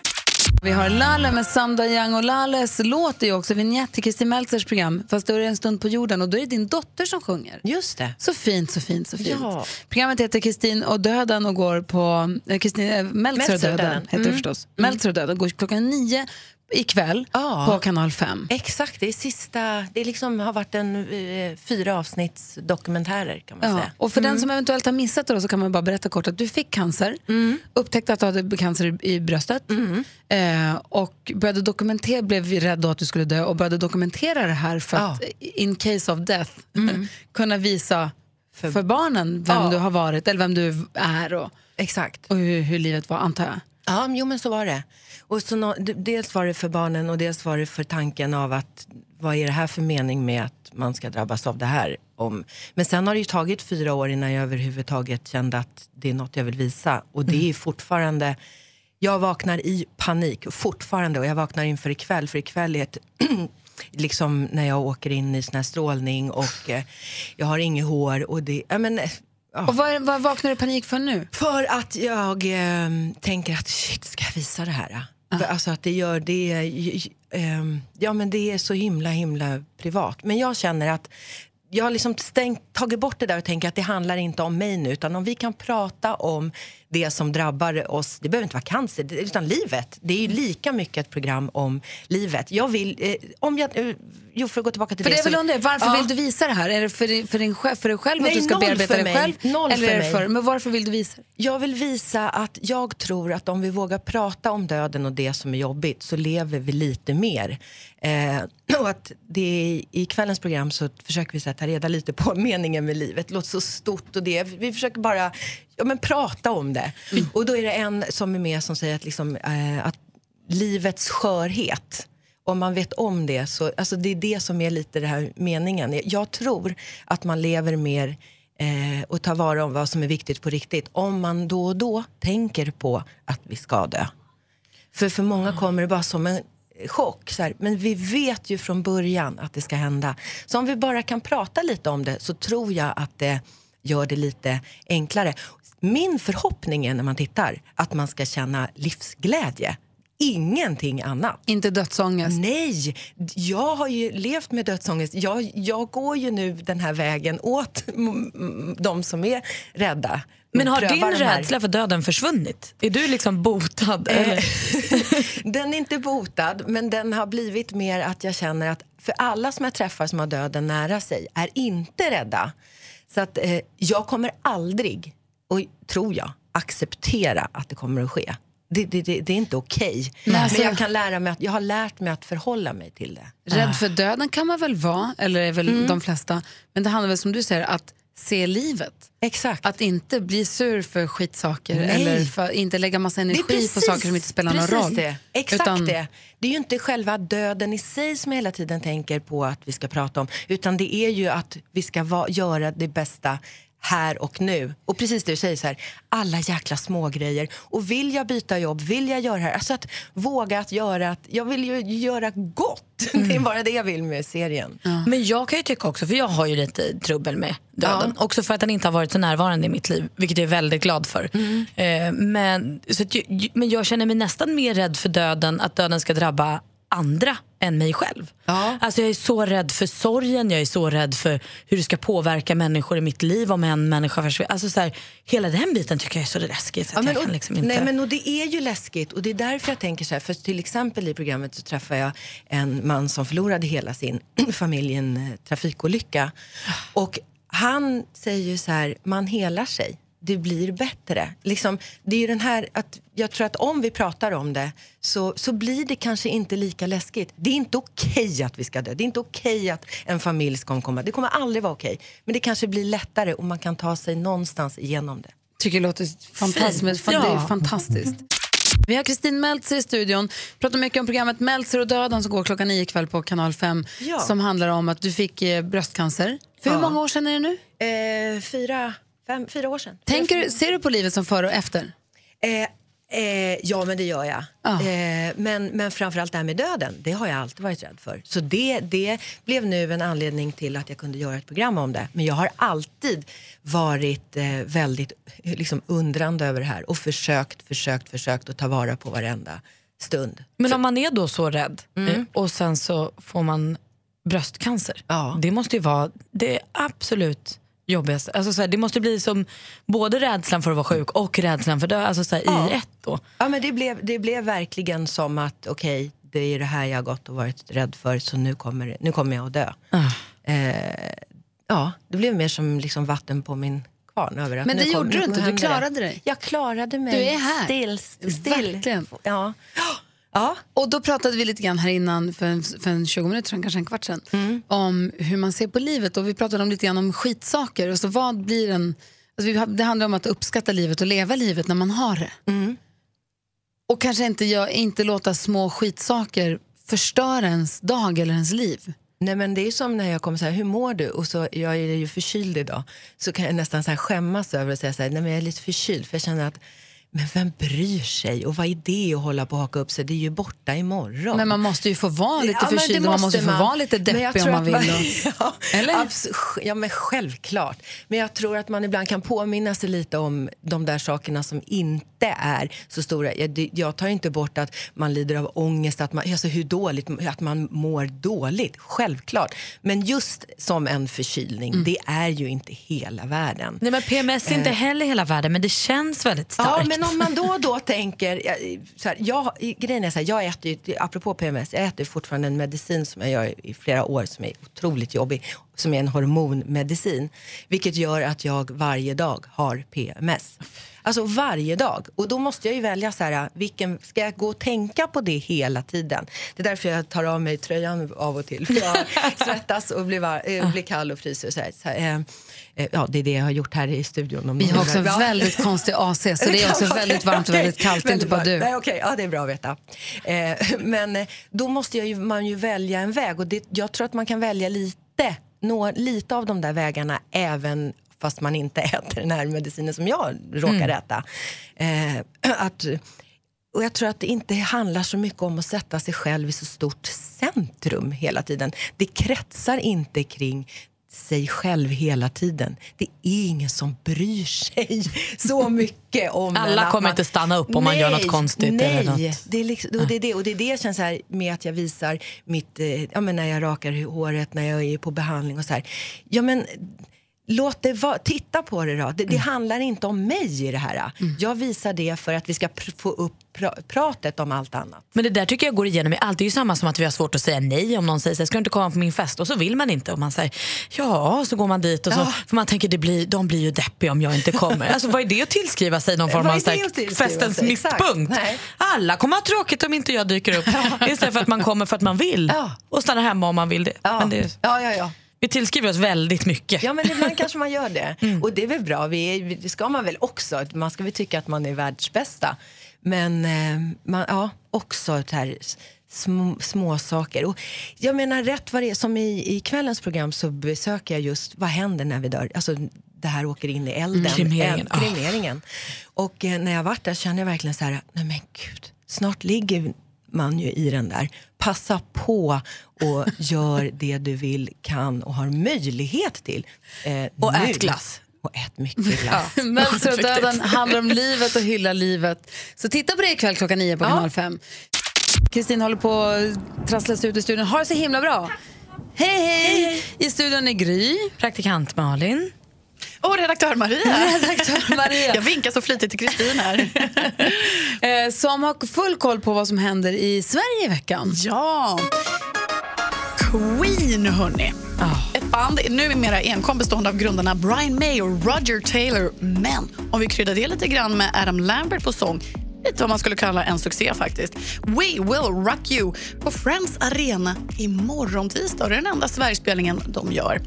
[SPEAKER 1] Vi har Lalle med Samda Young och Lalles låt är ju också vignett till Kristin Meltzers program Fast då är det en stund på jorden och då är det din dotter som sjunger.
[SPEAKER 17] Just det.
[SPEAKER 1] Så fint, så fint, så fint.
[SPEAKER 17] Ja.
[SPEAKER 1] Programmet heter Kristin och döden och går på... eh, Kristin, eh, Meltzer och döden,
[SPEAKER 17] döden.
[SPEAKER 1] heter det
[SPEAKER 17] Mm.
[SPEAKER 1] förstås. Meltzer och döden går klockan nio ikväll
[SPEAKER 17] Ja.
[SPEAKER 1] på kanal 5.
[SPEAKER 17] Exakt, det är sista, det liksom, har varit en eh, fyra avsnitts dokumentärer kan man
[SPEAKER 1] Ja.
[SPEAKER 17] säga.
[SPEAKER 1] Och för den som eventuellt har missat det då, så kan man bara berätta kort att du fick cancer, upptäckte att du hade cancer i, bröstet eh, och började dokumentera, blev rädd då att du skulle dö och började dokumentera det här för att in case of death <laughs> kunna visa för, barnen vem
[SPEAKER 17] Ja.
[SPEAKER 1] du har varit eller vem du är och,
[SPEAKER 17] Exakt.
[SPEAKER 1] och hur, hur livet var antar jag.
[SPEAKER 17] Ja, jo, men så var det. Och så d- dels var det för barnen och dels var det för tanken av att vad är det här för mening med att man ska drabbas av det här? Om... Men sen har det tagit fyra år innan jag överhuvudtaget kände att det är något jag vill visa. Och det är fortfarande, jag vaknar i panik fortfarande och jag vaknar inför ikväll, för ikväll är ett <clears throat> liksom när jag åker in i sån strålning och eh, jag har inget hår och det, ja men eh, ja.
[SPEAKER 1] Och vad, vad vaknar du panik för nu?
[SPEAKER 17] För att jag eh, tänker att shit, ska jag visa det här? För Alltså att det gör det, eh, ja men det är så himla himla privat. Men jag känner att jag har liksom stängt, tagit bort det där och tänker att det handlar inte om mig nu. Utan om vi kan prata om det som drabbar oss, det behöver inte vara cancer, utan livet. Det är ju lika mycket ett program om livet. Jag vill, eh, om jag, eh, jo för att gå tillbaka till
[SPEAKER 1] För
[SPEAKER 17] det.
[SPEAKER 1] det
[SPEAKER 17] så-
[SPEAKER 1] undrar, varför
[SPEAKER 17] Ja.
[SPEAKER 1] vill du visa det här? Är det för, din- för, din, för dig själv
[SPEAKER 17] Nej,
[SPEAKER 1] att du ska bearbeta
[SPEAKER 17] för
[SPEAKER 1] dig
[SPEAKER 17] mig.
[SPEAKER 1] själv?
[SPEAKER 17] Noll
[SPEAKER 1] eller
[SPEAKER 17] för mig.
[SPEAKER 1] för, men varför vill du visa det?
[SPEAKER 17] Jag vill visa att jag tror att om vi vågar prata om döden och det som är jobbigt så lever vi lite mer. Eh, <clears throat> och att det I kvällens program så försöker vi så här, ta reda lite på <laughs> meningen med livet. Det låter så stort och det. Vi försöker bara ja, men prata om det. Och då är det en som är med som säger att, liksom, eh, att livets skörhet om man vet om det, så alltså det är det som är lite det här meningen. Jag tror att man lever mer eh, och tar vara om vad som är viktigt på riktigt om man då och då tänker på att vi ska dö. För för många kommer det bara som en chock. Så här, men vi vet ju från början att det ska hända. Så om vi bara kan prata lite om det så tror jag att det gör det lite enklare. Min förhoppning är när man tittar att man ska känna livsglädje. Ingenting annat.
[SPEAKER 1] Inte dödsångest?
[SPEAKER 17] Nej, jag har ju levt med dödsångest. Jag, jag går ju nu den här vägen åt de som är rädda.
[SPEAKER 5] Men har din rädsla för döden försvunnit? Är du liksom botad? Eller? <laughs>
[SPEAKER 17] den är inte botad, men den har blivit mer att jag känner att för alla som jag träffar som har döden nära sig är inte rädda. Så att eh, jag kommer aldrig, och tror jag, acceptera att det kommer att ske. Det, det, det, det är inte okej.
[SPEAKER 1] Alltså-
[SPEAKER 17] Men jag, kan lära mig att, jag har lärt mig att förhålla mig till det.
[SPEAKER 1] Rädd för döden kan man väl vara, eller är väl
[SPEAKER 17] Mm.
[SPEAKER 1] de flesta. Men det handlar väl som du säger att se livet.
[SPEAKER 17] Exakt.
[SPEAKER 1] Att inte bli sur för skitsaker
[SPEAKER 17] Nej.
[SPEAKER 1] eller för, inte lägga massa energi på
[SPEAKER 17] precis-
[SPEAKER 1] saker som inte spelar någon roll.
[SPEAKER 17] Det. Exakt
[SPEAKER 1] Utan-
[SPEAKER 17] det. Det är ju inte själva döden i sig som jag hela tiden tänker på att vi ska prata om. Utan det är ju att vi ska va- göra det bästa här och nu. Och precis det du säger, så här, alla jäkla små grejer. Och vill jag byta jobb, vill jag göra det här? Alltså att våga att göra, att, jag vill ju göra gott. <laughs> Det är bara det jag vill med serien.
[SPEAKER 5] Men jag kan ju tycka också, för jag har ju lite trubbel med döden. Också för att den inte har varit så närvarande i mitt liv, vilket jag är väldigt glad för. Eh, men, så att, men jag känner mig nästan mer rädd för döden, att döden ska drabba andra än mig själv. Alltså jag är så rädd för sorgen, jag är så rädd för hur det ska påverka människor i mitt liv om en människa försvinner. Alltså så här, hela den biten tycker jag är så läskigt. Så
[SPEAKER 17] Ja, men, och,
[SPEAKER 5] liksom inte...
[SPEAKER 17] nej, men, och det är ju läskigt och det är därför jag tänker så här. För till exempel i programmet så träffade jag en man som förlorade hela sin familj i en trafikolycka. Och han säger ju så här, man helar sig. Det blir bättre. Liksom, det är ju den här att jag tror att om vi pratar om det så, så blir det kanske inte lika läskigt. Det är inte okej att vi ska dö. Det är inte okej att en familj ska omkomma. Det kommer aldrig vara okej. Men det kanske blir lättare och man kan ta sig någonstans igenom det.
[SPEAKER 1] tycker det låter fantastiskt. Fan, Det är fantastiskt. Vi har Kristin Meltzer i studion. pratar mycket om programmet Meltzer och döden som går klockan nio ikväll på kanal 5.
[SPEAKER 17] Ja.
[SPEAKER 1] Som handlar om att du fick eh, bröstcancer. För hur
[SPEAKER 17] Ja.
[SPEAKER 1] många år sedan är det nu?
[SPEAKER 17] Eh, fyra, fem, fyra år sedan.
[SPEAKER 1] Tänker, ser du på livet som före och efter?
[SPEAKER 17] Eh, eh, ja, men det gör jag. Eh, men, men framförallt det här med döden, det har jag alltid varit rädd för. Så det, det blev nu en anledning till att jag kunde göra ett program om det. Men jag har alltid varit eh, väldigt liksom, undrande över det här och försökt, försökt, försökt att ta vara på varenda stund.
[SPEAKER 5] Men om man är då så rädd
[SPEAKER 17] Mm.
[SPEAKER 5] eh, och sen så får man bröstcancer. Det måste ju vara det absolut jobbigaste. Alltså så här, det måste bli som både rädslan för att vara sjuk och rädslan för dö alltså så här,
[SPEAKER 17] Ja.
[SPEAKER 5] i ett. Då.
[SPEAKER 17] Ja, men det blev, det blev verkligen som att okej, det är det här jag har gått och varit rädd för så nu kommer, nu kommer jag att dö. Eh, ja, det blev mer som liksom vatten på min kvarn. Över att
[SPEAKER 1] Men det
[SPEAKER 17] kom-
[SPEAKER 1] gjorde du inte, du
[SPEAKER 17] det.
[SPEAKER 1] klarade dig.
[SPEAKER 17] Jag klarade mig.
[SPEAKER 1] Du är här.
[SPEAKER 17] Still, still.
[SPEAKER 1] Verkligen.
[SPEAKER 17] Ja.
[SPEAKER 1] Ja. Och då pratade vi lite grann här innan, för en, för en 20 minuter sedan, kanske en kvart sedan,
[SPEAKER 17] Mm.
[SPEAKER 1] om hur man ser på livet. Och vi pratade om lite grann om skitsaker. Och så vad blir en, alltså det handlar om att uppskatta livet och leva livet när man har det.
[SPEAKER 17] Mm.
[SPEAKER 1] Och kanske inte, inte låta små skitsaker förstöra ens dag eller ens liv.
[SPEAKER 17] Nej men det är som när jag kommer så här, hur mår du? Och så, jag är ju förkyld idag. Så kan jag nästan så här skämmas över att säga så här, nej men jag är lite förkyld. För jag känner att, men vem bryr sig? Och vad är det att hålla på och haka upp sig? Det är ju borta imorgon.
[SPEAKER 1] Men man måste ju få vara lite
[SPEAKER 17] Ja,
[SPEAKER 1] förkyld man måste få
[SPEAKER 17] man.
[SPEAKER 1] vara lite deppig om man vill. Och... <laughs>
[SPEAKER 17] ja,
[SPEAKER 1] Eller?
[SPEAKER 17] ja, men självklart. Men jag tror att man ibland kan påminna sig lite om de där sakerna som inte är så stora. Jag, jag tar inte bort att man lider av ångest, att man, alltså hur dåligt, att man mår dåligt. Självklart. Men just som en förkylning,
[SPEAKER 1] Mm.
[SPEAKER 17] det är ju inte hela världen.
[SPEAKER 5] Nej, men PMS är inte
[SPEAKER 17] Eh.
[SPEAKER 5] heller hela världen, men det känns väldigt
[SPEAKER 17] Ja,
[SPEAKER 5] starkt.
[SPEAKER 17] men om man då och då tänker... Så här, jag, grejen är så här, jag äter ju, apropå PMS, jag äter fortfarande en medicin som jag gör i flera år som är otroligt jobbig, som är en hormonmedicin. Vilket gör att jag varje dag har PMS. Alltså varje dag. Och då måste jag ju välja så här, vilken, ska jag gå och tänka på det hela tiden? Det är därför jag tar av mig tröjan av och till. För jag <laughs> svettas och blir, var, äh, blir kall och fryser. Och så så eh, eh, ja, det är det jag har gjort här i studion.
[SPEAKER 1] Vi har också en väldigt konstig AC, så det är <laughs> också väldigt varmt och väldigt kallt. Är inte bara du.
[SPEAKER 17] Nej, okej, ja, det är bra att veta. <laughs> Men då måste jag ju, man ju välja en väg och det, jag tror att man kan välja lite, nå, lite av de där vägarna även fast man inte <laughs> äter den här medicinen som jag råkar
[SPEAKER 1] Mm.
[SPEAKER 17] äta. Eh, att, och jag tror att det inte handlar så mycket om att sätta sig själv i så stort centrum hela tiden. Det kretsar inte kring sig själv hela tiden. Det är ingen som bryr sig så mycket om
[SPEAKER 5] Alla kommer
[SPEAKER 17] man-
[SPEAKER 5] inte stanna upp om man gör något konstigt
[SPEAKER 17] Nej,
[SPEAKER 5] eller något.
[SPEAKER 17] Det, är liksom, och det är det. Och det är det jag känner så här, med att jag visar mitt, eh, ja, men när jag rakar håret, när jag är på behandling och så här. Ja, men, Låt det vara, titta på det då. Det, det handlar inte om mig i det här. Jag visar det för att vi ska pr- få upp pra- pratet om allt annat.
[SPEAKER 5] Men det där tycker jag går igenom i allt. Det är ju samma som att vi har svårt att säga nej om någon säger så ska du inte komma på min fest? Och så vill man inte och man säger ja, så går man dit och så,
[SPEAKER 17] Ja.
[SPEAKER 5] för man tänker det blir, de blir ju deppiga om jag inte kommer. Alltså vad är det att tillskriva sig någon form av här, festens
[SPEAKER 17] sig?
[SPEAKER 5] Mittpunkt?
[SPEAKER 17] Nej.
[SPEAKER 5] Alla kommer ha tråkigt om inte jag dyker upp. Istället för att man kommer för att man vill och stannar hemma om man vill det. Men det
[SPEAKER 17] Ja, ja, ja.
[SPEAKER 5] Vi tillskriver oss väldigt mycket.
[SPEAKER 17] Ja, men ibland kanske man gör det. <laughs> Och det är väl bra. Vi det ska man väl också. Man ska väl tycka att man är världsbästa. Men eh, man, ja, också så här, små, små saker. Och jag menar, rätt vad det är, som i, i kvällens program så besöker jag just vad händer när vi dör. Alltså, det här åker in i elden.
[SPEAKER 5] Mm, kremeringen.
[SPEAKER 17] Eh, kremeringen. Och eh, när jag varit där kände jag verkligen så här, nej men gud, snart ligger man ju i den där. Passa på och <laughs> gör det du vill, kan och har möjlighet till. Eh,
[SPEAKER 5] Och
[SPEAKER 17] nu.
[SPEAKER 5] ät glass.
[SPEAKER 17] Och ät mycket glass.
[SPEAKER 1] Mönster och döden handlar om livet och hylla livet. Så titta på det ikväll klockan nio på kanal 5. Kristin håller på att trassla sig ut i studion. Ha det så himla bra! Hej, hej! I studion är Gry.
[SPEAKER 5] Praktikant Malin.
[SPEAKER 20] Och redaktör Maria. <laughs>
[SPEAKER 1] Redaktör Maria.
[SPEAKER 20] Jag vinkar så flitigt till Kristin här. <laughs>
[SPEAKER 1] Eh, som har full koll på vad som händer i Sverige i veckan.
[SPEAKER 20] Ja. Queen, hörni. Ett band numera enkom bestående av grundarna Brian May och Roger Taylor. Men om vi kryddar det lite grann med Adam Lambert på sång lite vad man skulle kalla en succé faktiskt. We will rock you på Friends Arena imorgon tisdag. Det är den enda Sverigespelningen de gör.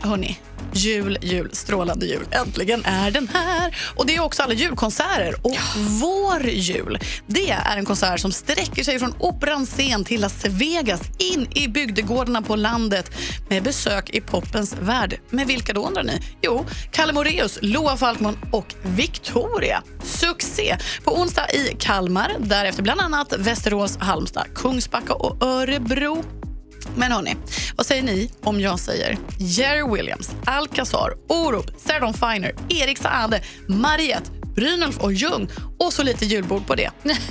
[SPEAKER 20] Hörni, jul, jul, strålande jul. Äntligen är den här. Och Det är också alla julkonserter. Och Vår jul, det är en konsert som sträcker sig från Operans scen till Las Vegas in i bygdegårdarna på landet med besök i popens värld. Med vilka då undrar ni? Jo, Kalle Moreus, Loa Falkman och Victoria. Succé! På onsdag i Kalmar, därefter bland annat Västerås, Halmstad, Kungsbacka och Örebro. Men hörni, vad säger ni om jag säger Jerry Williams, Alcazar, Orup, Sarah Dawn Finer, Erik Saade, Mariette, Brynolf och Ljung och så lite julbord på det.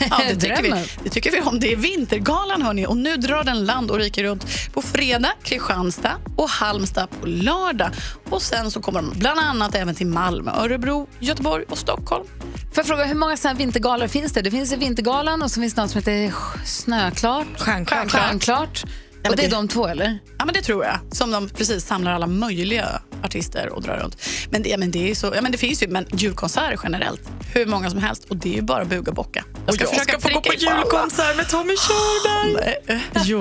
[SPEAKER 20] Ja, det, <laughs> tycker vi, det tycker vi om. Det är Vintergalan hörni och nu drar den land och rike runt på fredag Kristianstad och Halmstad på lördag. Och sen så kommer de bland annat även till Malmö, Örebro, Göteborg och Stockholm.
[SPEAKER 1] Får jag fråga, hur många såna vintergalor finns det? Det finns Vintergalan och så finns det något som heter Snöklart.
[SPEAKER 20] Stjärnklart.
[SPEAKER 1] Stjärnklart. Och det är de två, eller?
[SPEAKER 20] Ja, men det tror jag. Som de precis samlar alla möjliga artister och drar runt. Men det, ja, men det, är så, ja, men det finns ju men julkonserter generellt. Hur många som helst. Och det är ju bara buga och bocka.
[SPEAKER 11] Jag ska få gå på
[SPEAKER 20] pricka in alla.
[SPEAKER 11] julkonsert med Tommy Körberg. <laughs>
[SPEAKER 5] Jo.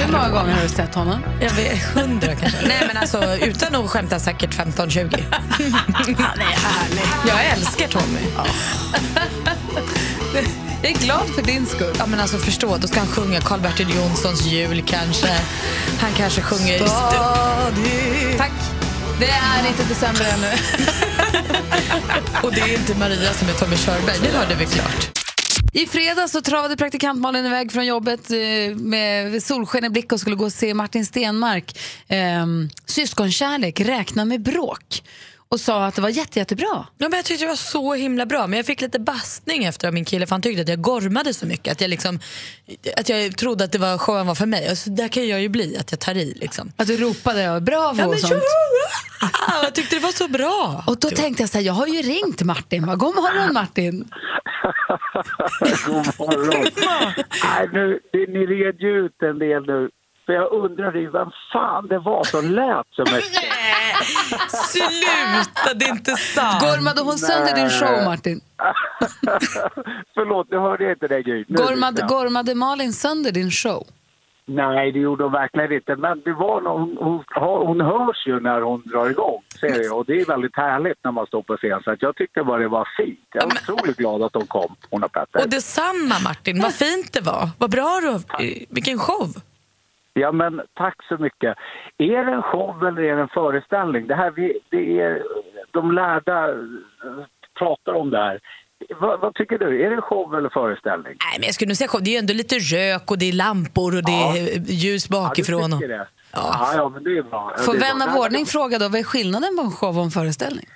[SPEAKER 1] Hur många gånger har du sett honom?
[SPEAKER 5] Jag vet, hundra kanske. Nej men alltså utan att skämta säkert 15-20. <laughs>
[SPEAKER 20] Han är härlig.
[SPEAKER 5] Jag älskar Tommy. <laughs>
[SPEAKER 1] Jag är glad för din skull.
[SPEAKER 5] Ja, men alltså förstå, då ska han sjunga Karl-Bertil Jonssons jul kanske. Han kanske sjunger...
[SPEAKER 1] Stadig. Tack. Det är inte december ännu. <laughs>
[SPEAKER 5] Och det är inte Maria som är Tommy Körberg, det hörde vi klart.
[SPEAKER 1] I fredags så travade praktikant Malin iväg från jobbet eh, med solsken i blick och skulle gå och se Martin Stenmark eh, Syskonkärlek, räkna med bråk och sa att det var jätte, jättebra.
[SPEAKER 5] Ja, men jag tyckte det var så himla bra, men jag fick lite bastning efter av min kille för han tyckte att jag gormade så mycket. Att jag, liksom, att jag trodde att det var, showen var för mig. Och så där kan jag ju bli, att jag tar i. Liksom.
[SPEAKER 1] Att du ropade bravo
[SPEAKER 5] Ja,
[SPEAKER 1] och sånt.
[SPEAKER 5] Ah, jag tyckte det var så bra. <laughs>
[SPEAKER 1] Och då tänkte jag så här, jag har ju ringt Martin. God morgon Martin. <laughs>
[SPEAKER 9] God morgon. <laughs> Nej, nu, det- ni red ju ut en del nu. För jag undrade ju vem fan det var som lät så mycket. <laughs>
[SPEAKER 5] Sluta, det är inte sant.
[SPEAKER 1] Gormade hon sönder din show Martin? <laughs>
[SPEAKER 9] Förlåt, nu hörde jag inte. Nu
[SPEAKER 1] Gormade, gormade Malin sönder din show?
[SPEAKER 9] Nej, det gjorde hon verkligen inte. Men det var nog, hon, hon, hon hörs ju när hon drar igång, ser jag. Och det är väldigt härligt när man står på scen. Så att jag tyckte bara det var fint. Jag är otroligt glad att hon kom, hon och Petter.
[SPEAKER 5] Och detsamma Martin, vad fint det var. Vad bra du Vilken show.
[SPEAKER 9] Ja, men tack så mycket. Är det en show eller är det en föreställning? Det här, vi, det är, de lärda eh, pratar om det här. Vad, vad tycker du? Är det en show eller föreställning?
[SPEAKER 5] Nej, men jag skulle nog säga show. Det är ju ändå lite rök och det är lampor och det är ljus bakifrån.
[SPEAKER 9] Ja, du tycker det? Ja. ja, men det är bra. Ja,
[SPEAKER 1] Får vän av ordning fråga då, vad är skillnaden på en show och en föreställning?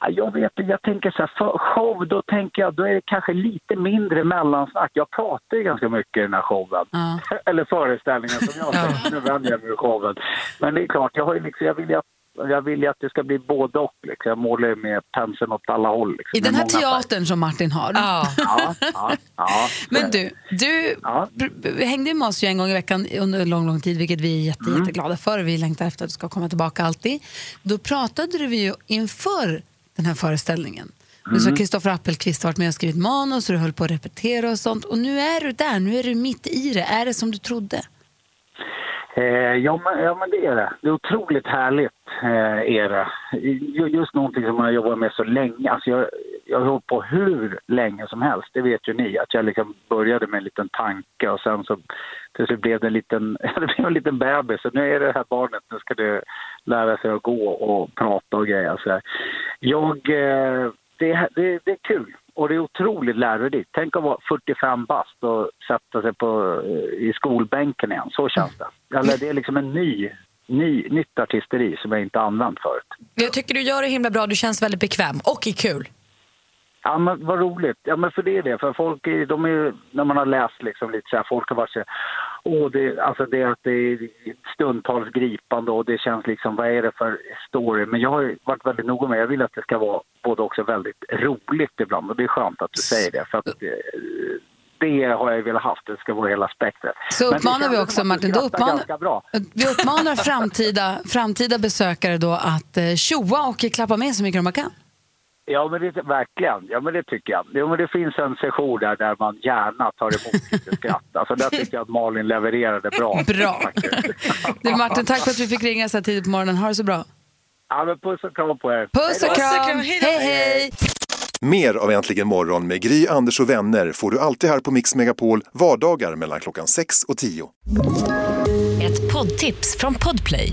[SPEAKER 9] Ja, Jag vet jag tänker så här, för show, då tänker jag, då är det kanske lite mindre mellansnack. Jag pratar ju ganska mycket i den här showen. <laughs> Eller föreställningen som jag säger, nu vänder jag mig ur showen. Men det är klart, jag, har ju liksom, jag, vill ju att, jag vill ju att det ska bli både och. Liksom. Jag målar ju med penseln åt alla håll. Liksom,
[SPEAKER 1] I den här teatern som Martin har.
[SPEAKER 9] Ja, ja, ja.
[SPEAKER 1] Men du, du b- hängde med oss ju en gång i veckan under en lång, lång tid, vilket vi är jätte,
[SPEAKER 9] Mm.
[SPEAKER 1] jätteglada för. Vi längtar efter att du ska komma tillbaka alltid. Då pratade du ju inför den här föreställningen. Du sa
[SPEAKER 9] Mm.
[SPEAKER 1] Kristoffer Appelqvist har varit med och skrivit manus och du höll på att repetera och sånt. Och nu är du där, nu är du mitt i det. Är det som du trodde?
[SPEAKER 9] Eh, ja, men, ja, men det är det. Det är otroligt härligt. Eh, är det. Just någonting som jag jobbat med så länge. Alltså jag, jag har hållit på hur länge som helst. Det vet ju ni. Att jag liksom började med en liten tanke och sen så till slut blev det en liten, <laughs> det blev en liten bebis. Så nu är det här barnet, nu ska det lära sig att gå och prata och grejer. Så jag, eh, det, det, det är kul. Och det är otroligt lärorikt. Tänk att vara 45 bast och sätta sig på, eh, i skolbänken igen. Så känns det. Eller det är liksom en ny, ny, nytt artisteri som jag inte använt förut.
[SPEAKER 5] Jag tycker du gör det himla bra, du känns väldigt bekväm och är kul.
[SPEAKER 9] Ja men vad roligt. Ja men för det är det. För folk de är när man har läst liksom lite så här, folk har varit så åh det, alltså det, att det är stundtals gripande och det känns liksom, vad är det för story? Men jag har varit väldigt noga med, jag vill att det ska vara både också väldigt roligt ibland och det är skönt att du säger det. För att eh, det har jag velat haft, det ska vara hela spektrat.
[SPEAKER 1] Så uppmanar vi också, Martin, då uppmanar, vi uppmanar framtida, framtida besökare då att eh, tjoa och klappa med så mycket de kan.
[SPEAKER 9] Ja, men det, verkligen. Ja, men det tycker jag. Jo, men det finns en session där, där man gärna tar emot <laughs> lite skratt. Alltså, där tycker jag att Malin levererade bra. <laughs>
[SPEAKER 1] Bra. Du Martin, tack för att vi fick ringa så här tidigt på morgonen. Ha det så bra.
[SPEAKER 9] Ja, men puss och kram på er.
[SPEAKER 1] Puss och kram. Hej, hej.
[SPEAKER 10] Mer av Äntligen morgon med Gry, Anders och vänner får du alltid här på Mix Megapol vardagar mellan klockan 6 och 10.
[SPEAKER 21] Ett poddtips från Podplay.